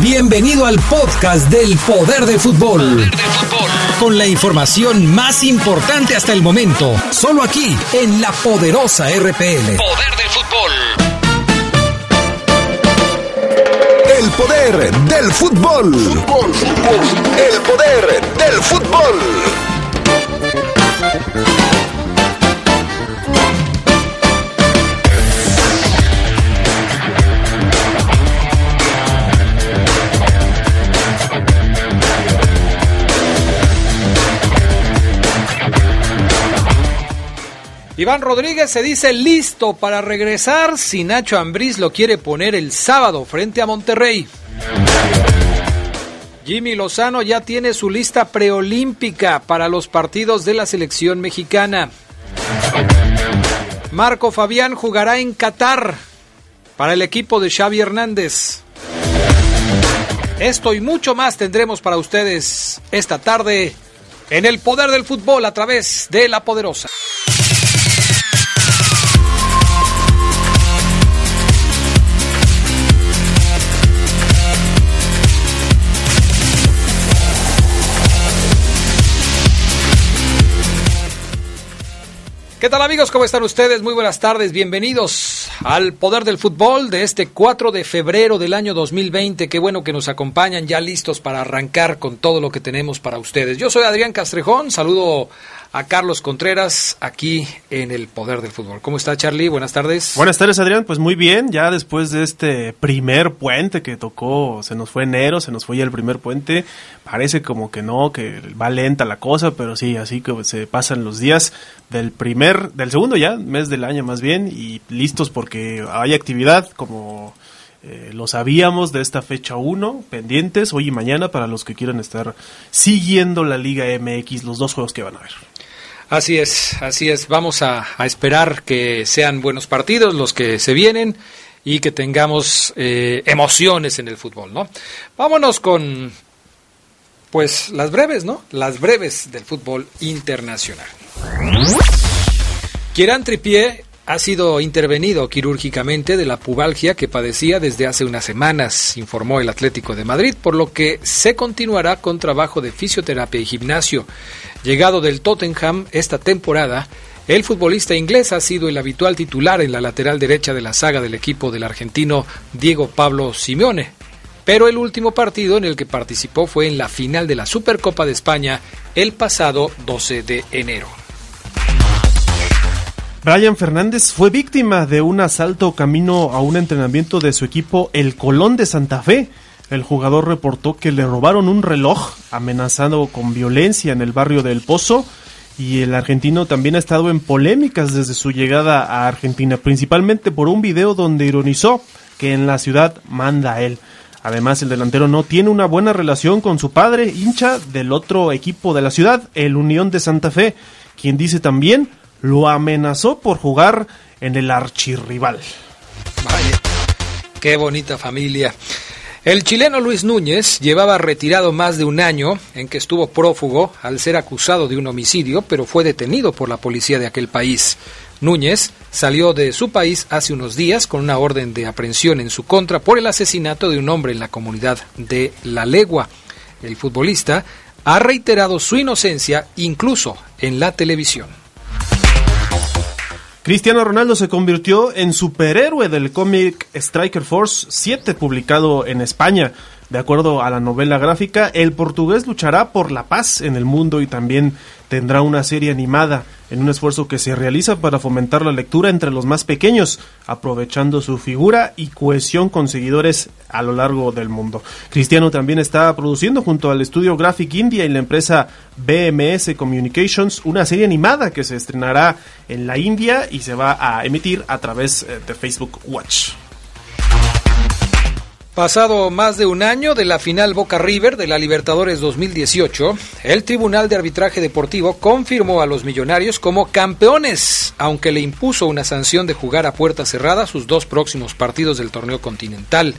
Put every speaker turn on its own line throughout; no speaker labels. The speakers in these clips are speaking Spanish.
Bienvenido al podcast del Poder del Fútbol. Con la información más importante hasta el momento, solo aquí en la poderosa RPL.
Poder del fútbol.
El poder del fútbol. El poder del fútbol.
Iván Rodríguez se dice listo para regresar si Nacho Ambriz lo quiere poner el sábado frente a Monterrey. Jimmy Lozano ya tiene su lista preolímpica para los partidos de la selección mexicana. Marco Fabián jugará en Qatar para el equipo de Xavi Hernández. Esto y mucho más tendremos para ustedes esta tarde en el poder del fútbol a través de la poderosa. ¿Qué tal amigos? ¿Cómo están ustedes? Muy buenas tardes, bienvenidos al Poder del Fútbol de este 4 de febrero del año 2020. Qué bueno que nos acompañan ya listos para arrancar con todo lo que tenemos para ustedes. Yo soy Adrián Castrejón, saludo a Carlos Contreras aquí en el Poder del Fútbol. ¿Cómo está Charlie? Buenas tardes.
Buenas tardes Adrián, pues muy bien, ya después de este primer puente que tocó, se nos fue enero, se nos fue ya el primer puente, parece como que no, que va lenta la cosa, pero sí, así que se pasan los días del primer, del segundo ya, mes del año más bien, y listos porque hay actividad como... Eh, lo sabíamos de esta fecha 1, pendientes hoy y mañana para los que quieran estar siguiendo la Liga MX, los dos juegos que van a ver.
Así es, así es. Vamos a, esperar que sean buenos partidos los que se vienen y que tengamos eh, emociones en el fútbol, ¿no? Vámonos con, pues, las breves, ¿no? Las breves del fútbol internacional. Kieran Trippier ha sido intervenido quirúrgicamente de la pubalgia que padecía desde hace unas semanas, informó el Atlético de Madrid, por lo que se continuará con trabajo de fisioterapia y gimnasio. Llegado del Tottenham esta temporada, el futbolista inglés ha sido el habitual titular en la lateral derecha de la saga del equipo del argentino Diego Pablo Simeone. Pero el último partido en el que participó fue en la final de la Supercopa de España el pasado 12 de enero.
Brian Fernández fue víctima de un asalto camino a un entrenamiento de su equipo El Colón de Santa Fe. El jugador reportó que le robaron un reloj amenazado con violencia en el barrio del Pozo y el argentino también ha estado en polémicas desde su llegada a Argentina, principalmente por un video donde ironizó que en la ciudad manda él. Además, el delantero no tiene una buena relación con su padre, hincha del otro equipo de la ciudad, el Unión de Santa Fe, quien dice también lo amenazó por jugar en el archirrival.
Vaya, qué bonita familia. El chileno Luis Núñez llevaba retirado más de un año en que estuvo prófugo al ser acusado de un homicidio, pero fue detenido por la policía de aquel país. Núñez salió de su país hace unos días con una orden de aprehensión en su contra por el asesinato de un hombre en la comunidad de La Legua. El futbolista ha reiterado su inocencia incluso en la televisión.
Cristiano Ronaldo se convirtió en superhéroe del cómic Striker Force 7 publicado en España. De acuerdo a la novela gráfica, el portugués luchará por la paz en el mundo y también tendrá una serie animada en un esfuerzo que se realiza para fomentar la lectura entre los más pequeños, aprovechando su figura y cohesión con seguidores a lo largo del mundo. Cristiano también está produciendo junto al estudio Graphic India y la empresa BMS Communications una serie animada que se estrenará en la India y se va a emitir a través eh, de Facebook Watch.
Pasado más de un año de la final Boca River de la Libertadores 2018, el Tribunal de Arbitraje Deportivo confirmó a los millonarios como campeones, aunque le impuso una sanción de jugar a puerta cerrada sus dos próximos partidos del torneo continental.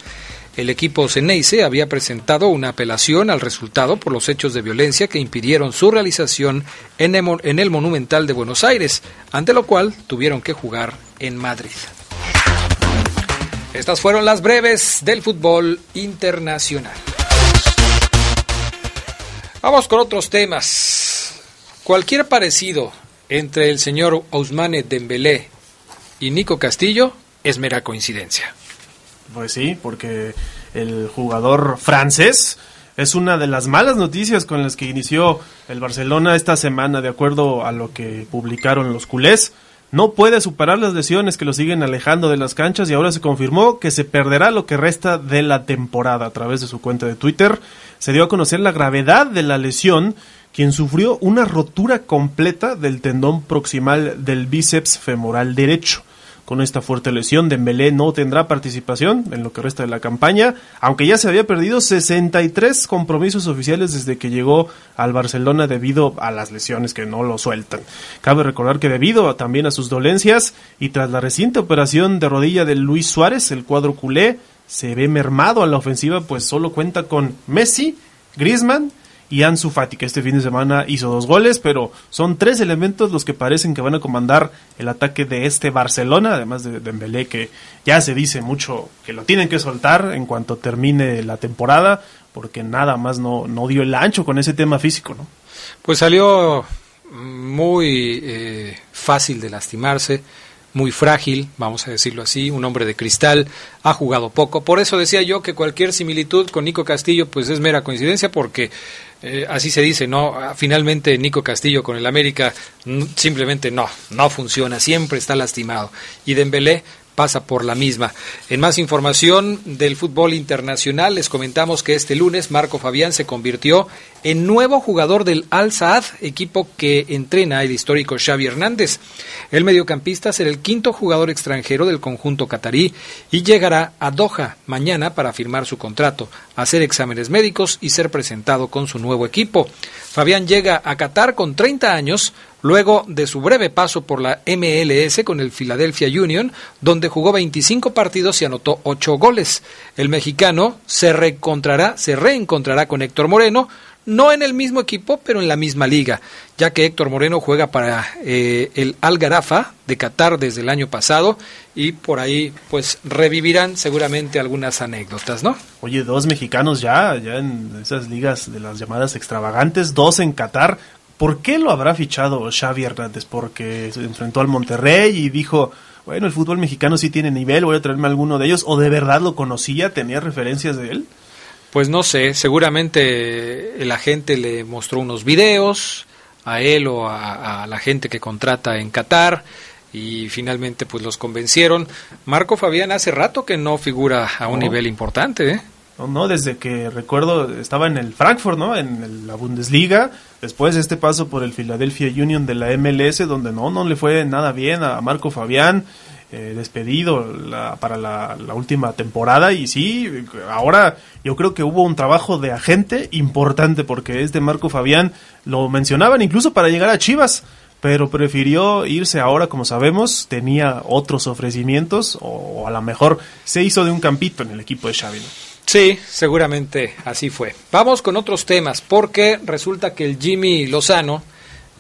El equipo Ceneice había presentado una apelación al resultado por los hechos de violencia que impidieron su realización en el Monumental de Buenos Aires, ante lo cual tuvieron que jugar en Madrid. Estas fueron las breves del fútbol internacional. Vamos con otros temas. Cualquier parecido entre el señor Ousmane Dembélé y Nico Castillo es mera coincidencia.
Pues sí, porque el jugador francés es una de las malas noticias con las que inició el Barcelona esta semana, de acuerdo a lo que publicaron los culés. No puede superar las lesiones que lo siguen alejando de las canchas y ahora se confirmó que se perderá lo que resta de la temporada. A través de su cuenta de Twitter se dio a conocer la gravedad de la lesión, quien sufrió una rotura completa del tendón proximal del bíceps femoral derecho. Con esta fuerte lesión, Dembélé no tendrá participación en lo que resta de la campaña, aunque ya se había perdido 63 compromisos oficiales desde que llegó al Barcelona debido a las lesiones que no lo sueltan. Cabe recordar que debido también a sus dolencias y tras la reciente operación de rodilla de Luis Suárez, el cuadro culé se ve mermado a la ofensiva, pues solo cuenta con Messi, Griezmann y Ansu Fati, que este fin de semana hizo dos goles, pero son tres elementos los que parecen que van a comandar el ataque de este Barcelona, además de Dembélé, que ya se dice mucho que lo tienen que soltar en cuanto termine la temporada, porque nada más no, no dio el ancho con ese tema físico, ¿no?
Pues salió muy eh, fácil de lastimarse, muy frágil, vamos a decirlo así, un hombre de cristal, ha jugado poco. Por eso decía yo que cualquier similitud con Nico Castillo pues es mera coincidencia porque eh, así se dice, no, ah, finalmente Nico Castillo con el América simplemente no, no funciona, siempre está lastimado. Y Dembélé pasa por la misma. En más información del fútbol internacional, les comentamos que este lunes Marco Fabián se convirtió en nuevo jugador del Al Saad, equipo que entrena el histórico Xavi Hernández. El mediocampista será el quinto jugador extranjero del conjunto catarí y llegará a Doha mañana para firmar su contrato, hacer exámenes médicos y ser presentado con su nuevo equipo. Fabián llega a Qatar con 30 años, luego de su breve paso por la MLS con el Philadelphia Union, donde jugó 25 partidos y anotó 8 goles. El mexicano se reencontrará, se reencontrará con Héctor Moreno, no en el mismo equipo, pero en la misma liga, ya que Héctor Moreno juega para eh, el Al Garafa de Qatar desde el año pasado y por ahí pues revivirán seguramente algunas anécdotas, ¿no?
Oye, dos mexicanos ya, ya en esas ligas de las llamadas extravagantes, dos en Qatar. ¿Por qué lo habrá fichado Xavi Hernández? Porque se enfrentó al Monterrey y dijo, bueno, el fútbol mexicano sí tiene nivel, voy a traerme alguno de ellos, o de verdad lo conocía, tenía referencias de él.
Pues no sé, seguramente la gente le mostró unos videos a él o a, la gente que contrata en Qatar y finalmente pues los convencieron. Marco Fabián hace rato que no figura a un nivel importante, ¿eh?
No, desde que recuerdo estaba en el Frankfurt, ¿no? En la Bundesliga, después este paso por el Philadelphia Union de la MLS, donde no, no le fue nada bien a Marco Fabián, eh, despedido para la, última temporada y sí, ahora yo creo que hubo un trabajo de agente importante porque este Marco Fabián lo mencionaban incluso para llegar a Chivas, pero prefirió irse ahora, como sabemos, tenía otros ofrecimientos o, a lo mejor se hizo de un campito en el equipo de Xavi.
Sí, seguramente así fue. Vamos con otros temas, porque resulta que el Jimmy Lozano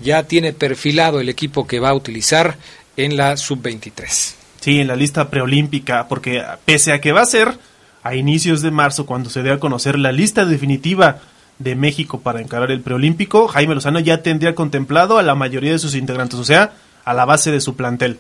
ya tiene perfilado el equipo que va a utilizar en la sub-23.
Sí, en la lista preolímpica, porque pese a que va a ser a inicios de marzo cuando se dé a conocer la lista definitiva de México para encarar el preolímpico, Jaime Lozano ya tendría contemplado a la mayoría de sus integrantes, o sea, a la base de su plantel.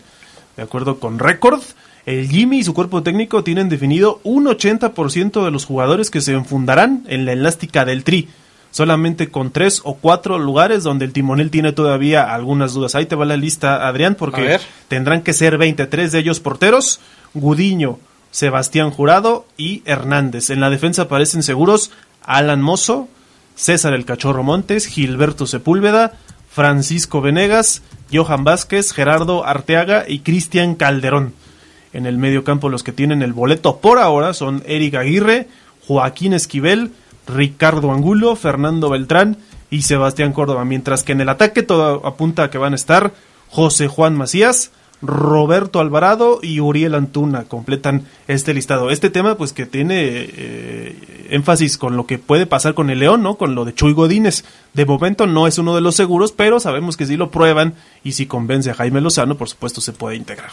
De acuerdo con Record, el Jimmy y su cuerpo técnico tienen definido un 80% de los jugadores que se enfundarán en la elástica del Tri solamente con tres o cuatro lugares donde el timonel tiene todavía algunas dudas. Ahí te va la lista, Adrián, porque tendrán que ser 23 de ellos porteros, Gudiño, Sebastián Jurado y Hernández. En la defensa aparecen seguros Alan Mozo, César el Cachorro Montes, Gilberto Sepúlveda, Francisco Venegas, Johan Vázquez, Gerardo Arteaga y Cristian Calderón. En el medio campo los que tienen el boleto por ahora son Eric Aguirre, Joaquín Esquivel, Ricardo Angulo, Fernando Beltrán y Sebastián Córdoba, mientras que en el ataque todo apunta a que van a estar José Juan Macías, Roberto Alvarado y Uriel Antuna completan este listado. Este tema, pues, que tiene eh, énfasis con lo que puede pasar con el León, ¿no? Con lo de Chuy Godínez. De momento no es uno de los seguros, pero sabemos que si lo prueban y si convence a Jaime Lozano, por supuesto se puede integrar.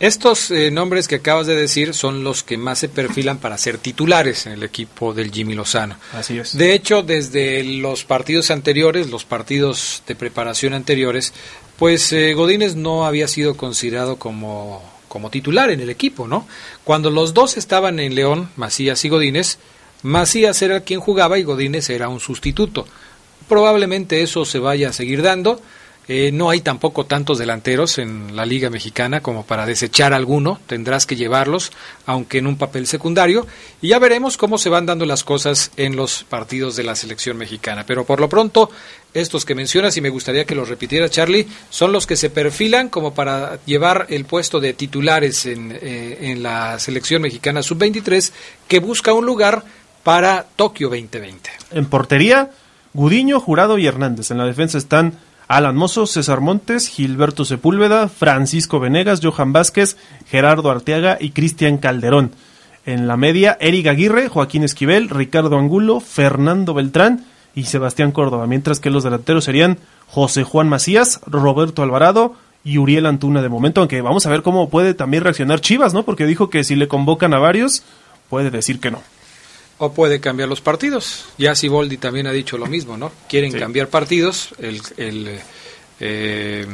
Estos eh, nombres que acabas de decir son los que más se perfilan para ser titulares en el equipo del Jimmy Lozano.
Así es.
De hecho, desde los partidos anteriores, los partidos de preparación anteriores, pues eh, Godínez no había sido considerado como, como titular en el equipo, ¿no? Cuando los dos estaban en León, Macías y Godínez, Macías era quien jugaba y Godínez era un sustituto. Probablemente eso se vaya a seguir dando. Eh, no hay tampoco tantos delanteros en la Liga Mexicana como para desechar alguno, tendrás que llevarlos, aunque en un papel secundario, y ya veremos cómo se van dando las cosas en los partidos de la selección mexicana. Pero por lo pronto, estos que mencionas, y me gustaría que los repitiera Charlie, son los que se perfilan como para llevar el puesto de titulares en, eh, en la selección mexicana sub-23, que busca un lugar para Tokio 2020.
En portería, Gudiño, Jurado y Hernández. En la defensa están Alan Mozo, César Montes, Gilberto Sepúlveda, Francisco Venegas, Johan Vázquez, Gerardo Arteaga y Cristian Calderón. En la media, Eric Aguirre, Joaquín Esquivel, Ricardo Angulo, Fernando Beltrán y Sebastián Córdoba, mientras que los delanteros serían José Juan Macías, Roberto Alvarado y Uriel Antuna de momento, aunque vamos a ver cómo puede también reaccionar Chivas, ¿no? Porque dijo que si le convocan a varios, puede decir que no.
O puede cambiar los partidos. Ya Siboldi también ha dicho lo mismo, ¿no? Quieren
Sí.
cambiar partidos, el, el, eh,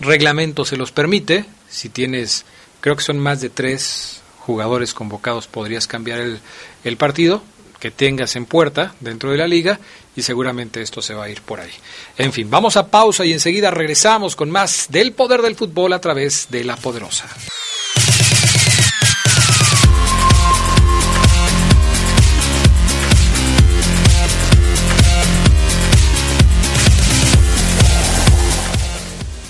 reglamento se los permite. Si tienes, creo que son más de tres jugadores convocados, podrías cambiar el, el partido que tengas en puerta dentro de la liga y seguramente esto se va a ir por ahí. En fin, vamos a pausa y enseguida regresamos con más del poder del fútbol a través de la poderosa.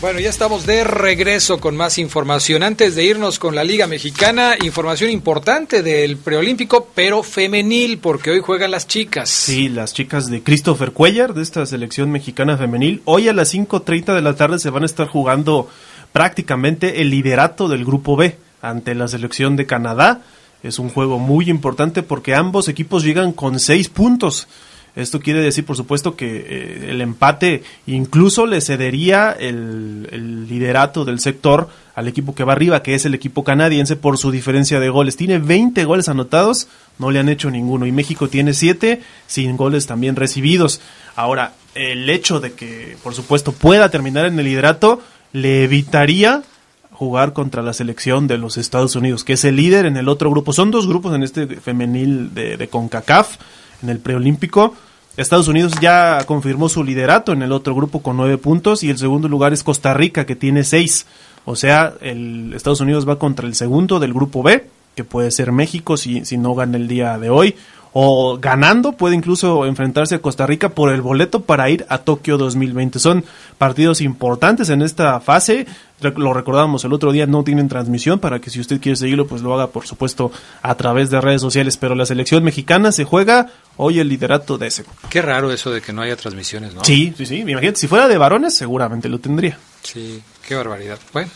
Bueno, ya estamos de regreso con más información. Antes de irnos con la Liga Mexicana, información importante del preolímpico, pero femenil, porque hoy juegan las chicas.
Sí, las chicas de Christopher Cuellar, de esta selección mexicana femenil, hoy a las 5.30 de la tarde se van a estar jugando prácticamente el liderato del grupo B ante la selección de Canadá. Es un juego muy importante porque ambos equipos llegan con seis puntos. Esto quiere decir, por supuesto, que eh, el empate incluso le cedería el, liderato del sector al equipo que va arriba, que es el equipo canadiense, por su diferencia de goles. Tiene 20 goles anotados, no le han hecho ninguno. Y México tiene 7, sin goles también recibidos. Ahora, el hecho de que, por supuesto, pueda terminar en el liderato, le evitaría jugar contra la selección de los Estados Unidos, que es el líder en el otro grupo. Son dos grupos en este femenil de CONCACAF, en el preolímpico. Estados Unidos ya confirmó su liderato en el otro grupo con nueve puntos y el segundo lugar es Costa Rica que tiene seis. O sea, el Estados Unidos va contra el segundo del grupo B, que puede ser México si, si no gana el día de hoy. O ganando puede incluso enfrentarse a Costa Rica por el boleto para ir a Tokio 2020. Son partidos importantes en esta fase. Lo recordábamos el otro día, no tienen transmisión para que si usted quiere seguirlo, pues lo haga por supuesto a través de redes sociales. Pero la selección mexicana se juega hoy el liderato de ese.
Qué raro eso de que no haya transmisiones, ¿no?
Sí, sí, sí. Imagínate, si fuera de varones, seguramente lo tendría.
Sí, qué barbaridad. Bueno,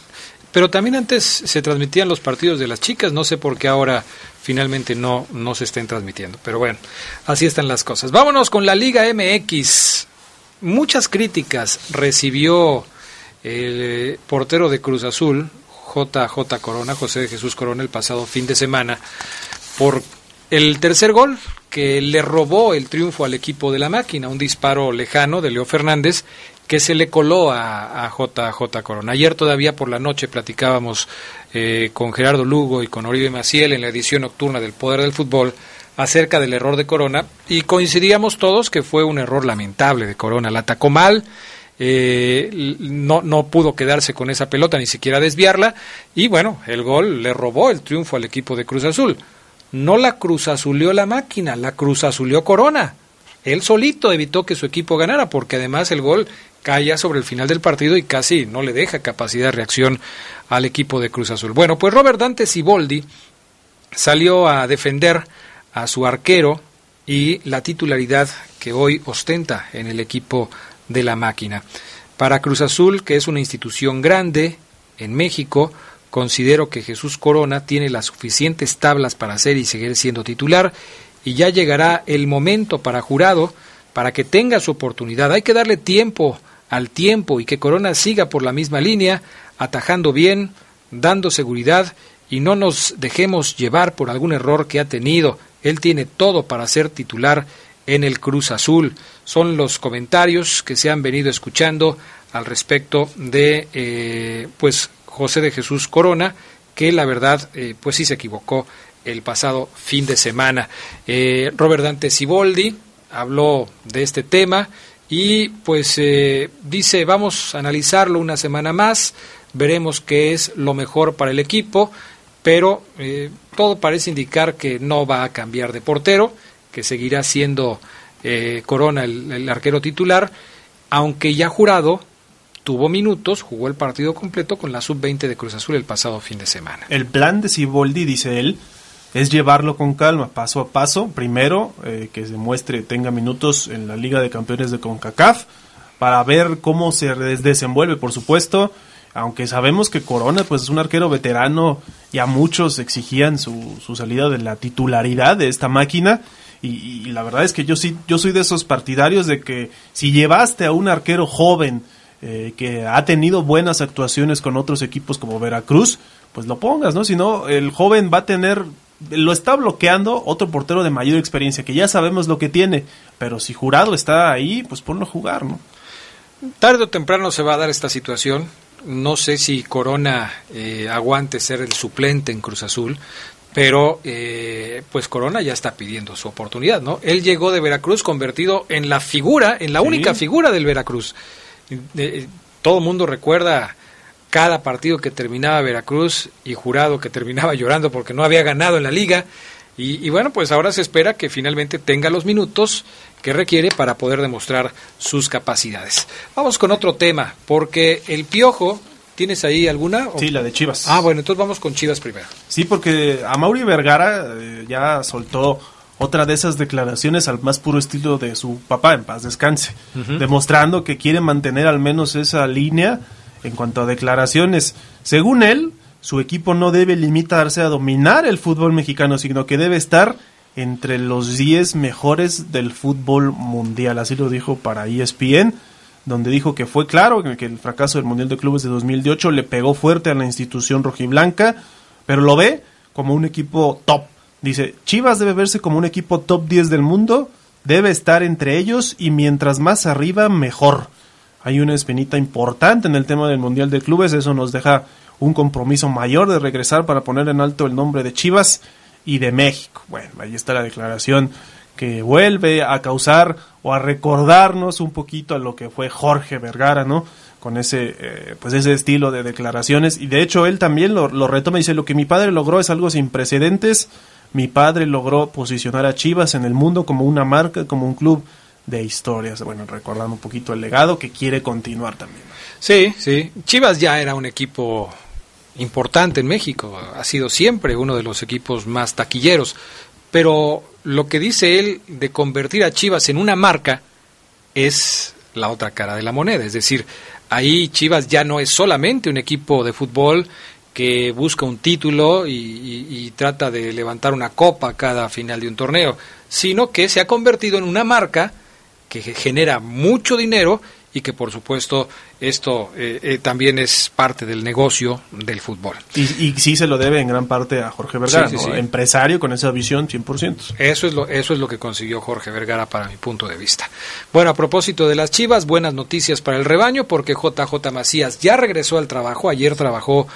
pero también antes se transmitían los partidos de las chicas, no sé por qué ahora finalmente no, no se estén transmitiendo. Pero bueno, así están las cosas. Vámonos con la Liga MX. Muchas críticas recibió el portero de Cruz Azul, JJ Corona, José de Jesús Corona, el pasado fin de semana, por el tercer gol que le robó el triunfo al equipo de la máquina, un disparo lejano de Leo Fernández que se le coló a, a JJ Corona. Ayer todavía por la noche platicábamos eh, con Gerardo Lugo y con Oribe Maciel en la edición nocturna del Poder del Fútbol acerca del error de Corona y coincidíamos todos que fue un error lamentable de Corona. La atacó mal, eh, no, no pudo quedarse con esa pelota, ni siquiera desviarla y bueno, el gol le robó el triunfo al equipo de Cruz Azul. No la Cruz Azulió la máquina, la Cruz Azulió Corona. Él solito evitó que su equipo ganara, porque además el gol caía sobre el final del partido y casi no le deja capacidad de reacción al equipo de Cruz Azul. Bueno, pues Robert Dante Siboldi salió a defender a su arquero y la titularidad que hoy ostenta en el equipo de la máquina. Para Cruz Azul, que es una institución grande, en México, considero que Jesús Corona tiene las suficientes tablas para ser y seguir siendo titular y ya llegará el momento para jurado para que tenga su oportunidad. Hay que darle tiempo al tiempo y que Corona siga por la misma línea, atajando bien, dando seguridad y no nos dejemos llevar por algún error que ha tenido. Él tiene todo para ser titular en el Cruz Azul. Son los comentarios que se han venido escuchando al respecto de eh, pues José de Jesús Corona, que la verdad eh, pues sí se equivocó el pasado fin de semana. Eh, Robert Dante Siboldi habló de este tema y pues eh, dice vamos a analizarlo una semana más, veremos qué es lo mejor para el equipo, pero eh, todo parece indicar que no va a cambiar de portero, que seguirá siendo eh, Corona el, arquero titular, aunque ya jurado tuvo minutos, jugó el partido completo con la sub-20 de Cruz Azul el pasado fin de semana.
El plan de Siboldi, dice él, es llevarlo con calma, paso a paso. Primero, eh, que se muestre, tenga minutos en la Liga de Campeones de CONCACAF, para ver cómo se desenvuelve, por supuesto. Aunque sabemos que Corona pues es un arquero veterano, ya muchos exigían su, su salida de la titularidad de esta máquina. Y, la verdad es que yo sí, yo soy de esos partidarios de que si llevaste a un arquero joven eh, que ha tenido buenas actuaciones con otros equipos como Veracruz, pues lo pongas, ¿no? Si no, el joven va a tener lo está bloqueando otro portero de mayor experiencia, que ya sabemos lo que tiene, pero si Jurado está ahí, pues ponlo a jugar, ¿no?
Tarde o temprano se va a dar esta situación. No sé si Corona eh, aguante ser el suplente en Cruz Azul, pero eh, pues Corona ya está pidiendo su oportunidad, ¿no? Él llegó de Veracruz convertido en la figura, en la única figura del Veracruz. Eh, todo el mundo recuerda cada partido que terminaba Veracruz y jurado que terminaba llorando porque no había ganado en la liga. Y, bueno, pues ahora se espera que finalmente tenga los minutos que requiere para poder demostrar sus capacidades. Vamos con otro tema, porque el Piojo, ¿tienes ahí alguna?
Sí, la de Chivas.
Ah, bueno, entonces vamos con Chivas primero.
Sí, porque a Mauri Vergara eh, ya soltó otra de esas declaraciones al más puro estilo de su papá, en paz descanse, demostrando que quiere mantener al menos esa línea en cuanto a declaraciones, según él, su equipo no debe limitarse a dominar el fútbol mexicano, sino que debe estar entre los 10 mejores del fútbol mundial. Así lo dijo para ESPN, donde dijo que fue claro que el fracaso del Mundial de Clubes de 2018 le pegó fuerte a la institución rojiblanca, pero lo ve como un equipo top. Dice, Chivas debe verse como un equipo top 10 del mundo, debe estar entre ellos y mientras más arriba, mejor hay una espinita importante en el tema del Mundial de Clubes, eso nos deja un compromiso mayor de regresar para poner en alto el nombre de Chivas y de México. Bueno, ahí está la declaración que vuelve a causar o a recordarnos un poquito a lo que fue Jorge Vergara, ¿no? Con ese, eh, pues ese estilo de declaraciones. Y de hecho él también lo, lo retoma y dice, lo que mi padre logró es algo sin precedentes. Mi padre logró posicionar a Chivas en el mundo como una marca, como un club de historias, bueno, recordando un poquito el legado que quiere continuar también.
Sí, sí. Chivas ya era un equipo importante en México, ha sido siempre uno de los equipos más taquilleros, pero lo que dice él de convertir a Chivas en una marca es la otra cara de la moneda, es decir, ahí Chivas ya no es solamente un equipo de fútbol que busca un título y, y, trata de levantar una copa cada final de un torneo, sino que se ha convertido en una marca que genera mucho dinero y que por supuesto esto eh, eh, también es parte del negocio del fútbol.
Y, y, sí se lo debe en gran parte a Jorge Vergara, empresario con esa visión 100%.
Eso es, lo, eso es lo que consiguió Jorge Vergara para mi punto de vista. Bueno, a propósito de las Chivas, buenas noticias para el rebaño porque JJ Macías ya regresó al trabajo, ayer trabajó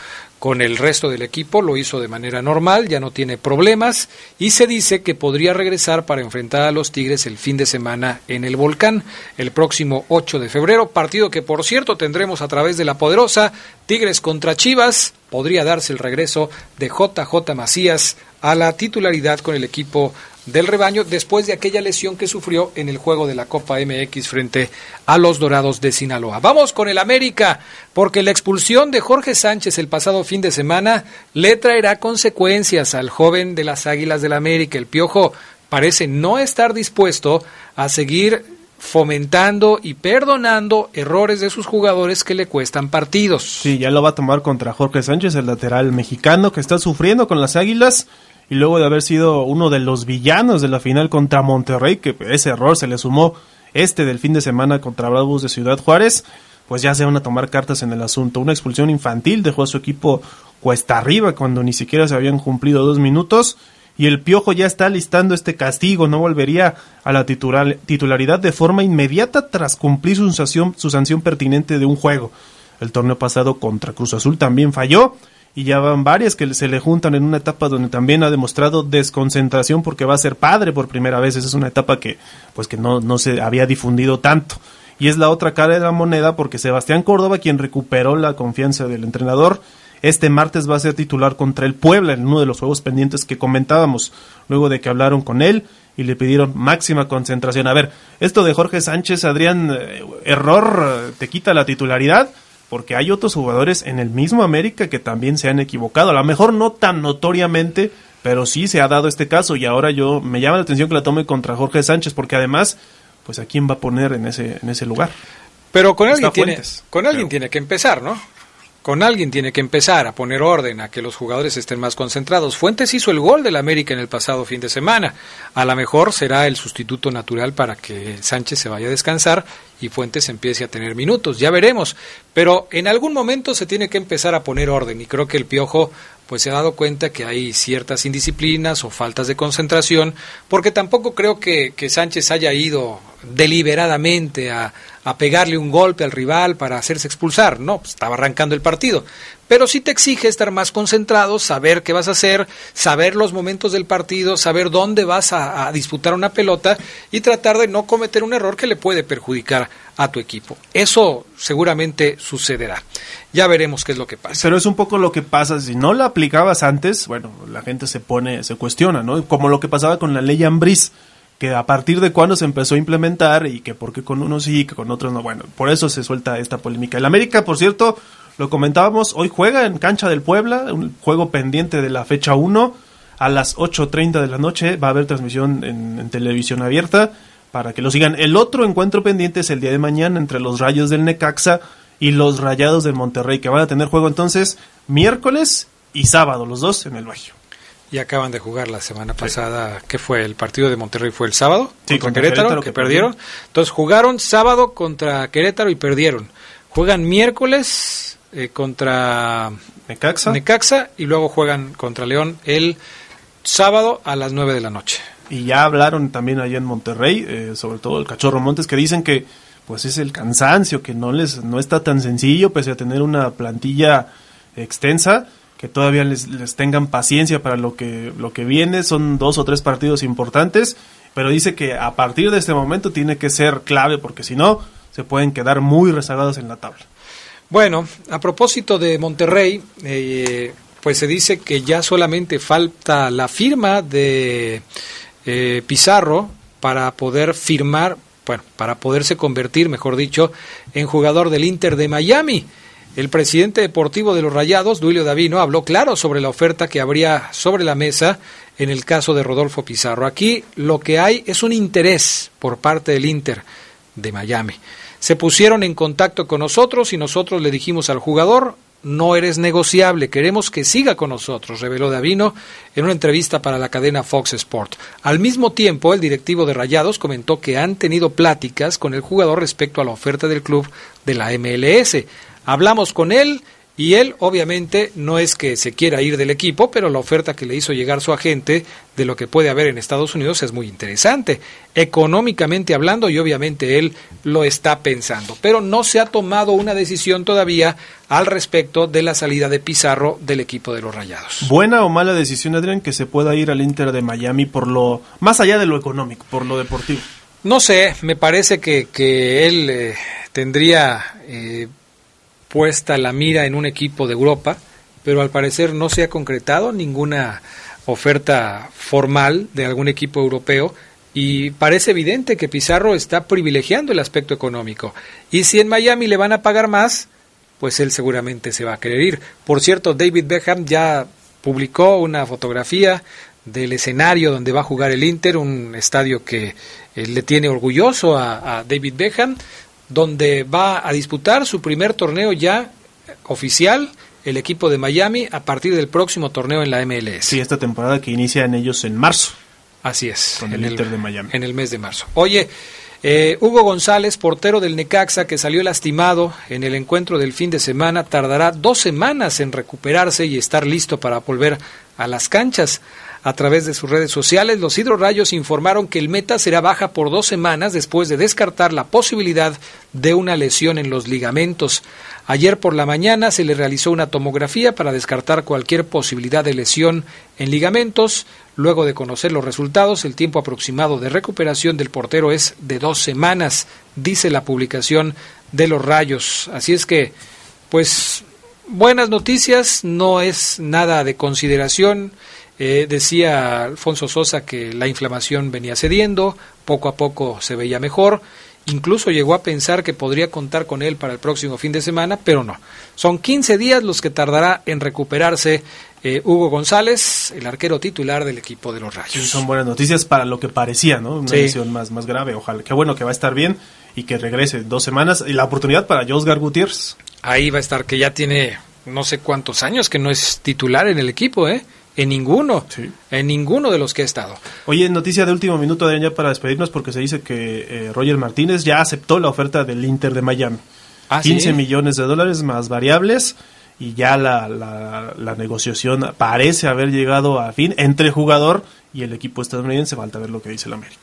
con el resto del equipo, lo hizo de manera normal, ya no tiene problemas y se dice que podría regresar para enfrentar a los Tigres el fin de semana en el Volcán el próximo 8 de febrero, partido que por cierto tendremos a través de la poderosa Tigres contra Chivas, podría darse el regreso de JJ Macías a la titularidad con el equipo del rebaño después de aquella lesión que sufrió en el juego de la Copa MX frente a los Dorados de Sinaloa. Vamos con el América, porque la expulsión de Jorge Sánchez el pasado fin de semana le traerá consecuencias al joven de las Águilas del América. El Piojo parece no estar dispuesto a seguir fomentando y perdonando errores de sus jugadores que le cuestan partidos.
Sí, ya lo va a tomar contra Jorge Sánchez, el lateral mexicano que está sufriendo con las Águilas y luego de haber sido uno de los villanos de la final contra Monterrey, que ese error se le sumó este del fin de semana contra Bravos de Ciudad Juárez, pues ya se van a tomar cartas en el asunto. Una expulsión infantil dejó a su equipo cuesta arriba cuando ni siquiera se habían cumplido dos minutos y el Piojo ya está listando este castigo, no volvería a la titularidad de forma inmediata tras cumplir su sanción, su sanción pertinente de un juego. El torneo pasado contra Cruz Azul también falló y ya van varias que se le juntan en una etapa donde también ha demostrado desconcentración porque va a ser padre por primera vez. Esa es una etapa que pues que no, no se había difundido tanto. Y es la otra cara de la moneda porque Sebastián Córdoba, quien recuperó la confianza del entrenador, este martes va a ser titular contra el Puebla en uno de los juegos pendientes que comentábamos, luego de que hablaron con él y le pidieron máxima concentración. A ver, esto de Jorge Sánchez, Adrián, eh, error, te quita la titularidad, porque hay otros jugadores en el mismo América que también se han equivocado. A lo mejor no tan notoriamente, pero sí se ha dado este caso y ahora yo me llama la atención que la tome contra Jorge Sánchez, porque además, pues a quién va a poner en ese, en ese lugar.
Pero con alguien, tiene, con alguien tiene que empezar, ¿no? Con alguien tiene que empezar a poner orden, a que los jugadores estén más concentrados. Fuentes hizo el gol del América en el pasado fin de semana. A lo mejor será el sustituto natural para que Sánchez se vaya a descansar y Fuentes empiece a tener minutos. Ya veremos. Pero en algún momento se tiene que empezar a poner orden y creo que el Piojo pues se ha dado cuenta que hay ciertas indisciplinas o faltas de concentración, porque tampoco creo que, que Sánchez haya ido deliberadamente a, a pegarle un golpe al rival para hacerse expulsar, no, pues, estaba arrancando el partido. Pero sí te exige estar más concentrado, saber qué vas a hacer, saber los momentos del partido, saber dónde vas a, disputar una pelota y tratar de no cometer un error que le puede perjudicar a tu equipo. Eso seguramente sucederá. Ya veremos qué es lo que pasa.
Pero es un poco lo que pasa si no la aplicabas antes, bueno, la gente se pone, se cuestiona, ¿no? Como lo que pasaba con la ley Ambris que a partir de cuándo se empezó a implementar y que por qué con unos sí que con otros no. Bueno, por eso se suelta esta polémica. El América, por cierto, lo comentábamos, hoy juega en cancha del Puebla, un juego pendiente de la fecha 1 a las 8.30 de la noche. Va a haber transmisión en, televisión abierta para que lo sigan. El otro encuentro pendiente es el día de mañana entre los Rayos del Necaxa y los Rayados del Monterrey, que van a tener juego entonces miércoles y sábado, los dos en el Bajío
y acaban de jugar la semana pasada, ¿qué fue? ¿El partido de Monterrey fue el sábado? contra, Querétaro, que, perdieron. Entonces jugaron sábado contra Querétaro y perdieron. Juegan miércoles eh, contra
Necaxa.
Necaxa y luego juegan contra León el sábado a las 9 de la noche.
Y ya hablaron también allá en Monterrey, eh, sobre todo el Cachorro Montes, que dicen que pues es el cansancio, que no les no está tan sencillo, pese a tener una plantilla extensa que todavía les, les, tengan paciencia para lo que, lo que viene. Son dos o tres partidos importantes, pero dice que a partir de este momento tiene que ser clave porque si no, se pueden quedar muy rezagados en la tabla.
Bueno, a propósito de Monterrey, eh, pues se dice que ya solamente falta la firma de eh, Pizarro para poder firmar, bueno, para poderse convertir, mejor dicho, en jugador del Inter de Miami. El presidente deportivo de los Rayados, Duilio Davino, habló claro sobre la oferta que habría sobre la mesa en el caso de Rodolfo Pizarro. Aquí lo que hay es un interés por parte del Inter de Miami. Se pusieron en contacto con nosotros y nosotros le dijimos al jugador, no eres negociable, queremos que siga con nosotros, reveló Davino en una entrevista para la cadena Fox Sport. Al mismo tiempo, el directivo de Rayados comentó que han tenido pláticas con el jugador respecto a la oferta del club de la MLS. Hablamos con él y él obviamente no es que se quiera ir del equipo, pero la oferta que le hizo llegar su agente de lo que puede haber en Estados Unidos es muy interesante, económicamente hablando y obviamente él lo está pensando, pero no se ha tomado una decisión todavía al respecto de la salida de Pizarro del equipo de los Rayados.
¿Buena o mala decisión, Adrián, que se pueda ir al Inter de Miami por lo más allá de lo económico, por lo deportivo?
No sé, me parece que, que él eh, tendría... Eh, puesta la mira en un equipo de Europa, pero al parecer no se ha concretado ninguna oferta formal de algún equipo europeo y parece evidente que Pizarro está privilegiando el aspecto económico. Y si en Miami le van a pagar más, pues él seguramente se va a querer ir. Por cierto, David Beckham ya publicó una fotografía del escenario donde va a jugar el Inter, un estadio que eh, le tiene orgulloso a, David Beckham, donde va a disputar su primer torneo ya oficial el equipo de Miami a partir del próximo torneo en la MLS.
Sí, esta temporada que inician ellos en marzo.
Así es.
Con el Inter de Miami.
En el mes de marzo. Oye, eh, Hugo González, portero del Necaxa, que salió lastimado en el encuentro del fin de semana, tardará dos semanas en recuperarse y estar listo para volver a las canchas. A través de sus redes sociales, los hidrorrayos informaron que el meta será baja por dos semanas después de descartar la posibilidad de una lesión en los ligamentos. Ayer por la mañana se le realizó una tomografía para descartar cualquier posibilidad de lesión en ligamentos. Luego de conocer los resultados, el tiempo aproximado de recuperación del portero es de dos semanas, dice la publicación de los rayos. Así es que, pues, buenas noticias, no es nada de consideración. Eh, decía Alfonso Sosa que la inflamación venía cediendo, poco a poco se veía mejor, incluso llegó a pensar que podría contar con él para el próximo fin de semana, pero no. Son 15 días los que tardará en recuperarse eh, Hugo González, el arquero titular del equipo de los Rayos.
son buenas noticias para lo que parecía, ¿no? Una lesión más, más grave, ojalá. Qué bueno que va a estar bien y que regrese dos semanas. Y la oportunidad para Josgar Gutiérrez.
Ahí va a estar, que ya tiene no sé cuántos años que no es titular en el equipo, ¿eh? En ninguno. En ninguno de los que ha estado.
Oye, noticia de último minuto, de ya para despedirnos, porque se dice que eh, Roger Martínez ya aceptó la oferta del Inter de Miami. 15 ¿Ah, millones de dólares más variables y ya la, la, la, negociación parece haber llegado a fin entre el jugador y el equipo estadounidense. Falta ver lo que dice el América.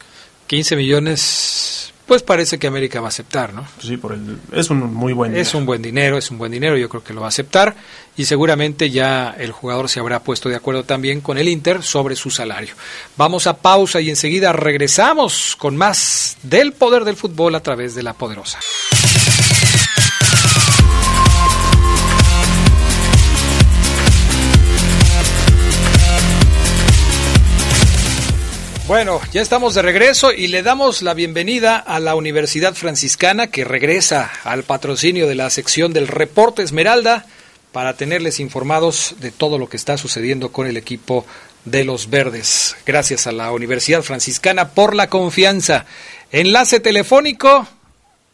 15 millones pues parece que América va a aceptar, ¿no?
Sí, por el, es un muy buen
dinero. Es un buen dinero, es un buen dinero, yo creo que lo va a aceptar y seguramente ya el jugador se habrá puesto de acuerdo también con el Inter sobre su salario. Vamos a pausa y enseguida regresamos con más del poder del fútbol a través de la poderosa. Bueno, ya estamos de regreso y le damos la bienvenida a la Universidad Franciscana que regresa al patrocinio de la sección del Reporte Esmeralda para tenerles informados de todo lo que está sucediendo con el equipo de los Verdes. Gracias a la Universidad Franciscana por la confianza. Enlace telefónico.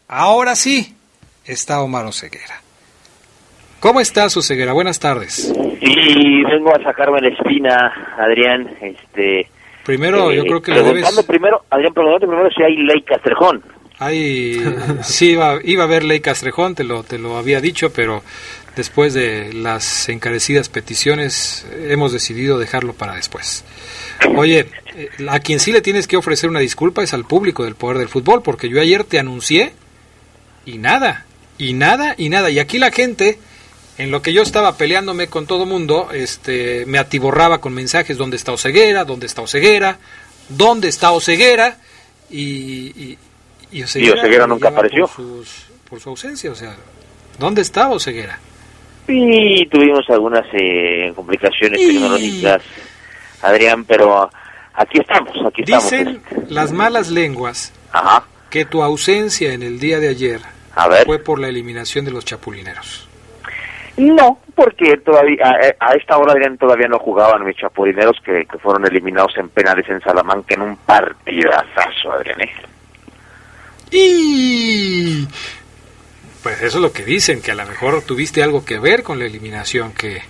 Ahora sí, está Omar Oseguera. ¿Cómo está su ceguera? Buenas tardes.
Sí, vengo a sacarme la espina, Adrián. Este,
Primero, yo eh, creo que
preguntando primero, Adrián, preguntando primero si hay ley Castrejón.
Hay, sí, iba, iba a haber ley Castrejón, te lo, te lo había dicho, pero después de las encarecidas peticiones hemos decidido dejarlo para después. Oye, eh, a quien sí le tienes que ofrecer una disculpa es al público del Poder del Fútbol, porque yo ayer te anuncié y nada, y nada, y nada. Y aquí la gente en lo que yo estaba peleándome con todo mundo, este, me atiborraba con mensajes, ¿dónde está Oseguera? ¿Dónde está Oseguera? ¿Dónde está Oseguera? Y,
y, Oseguera, nunca apareció.
Por, su ausencia, o sea, ¿dónde está Oseguera?
Y tuvimos algunas eh, complicaciones tecnológicas, Adrián, pero aquí estamos, aquí
estamos. Dicen las malas lenguas que tu ausencia en el día de ayer fue por la eliminación de los chapulineros.
No, porque todavía a, esta hora Adrián todavía no jugaban mis chapurineros que, fueron eliminados en penales en Salamanca en un partidazo, Adrián. ¿eh?
Y pues eso es lo que dicen, que a lo mejor tuviste algo que ver con la eliminación, que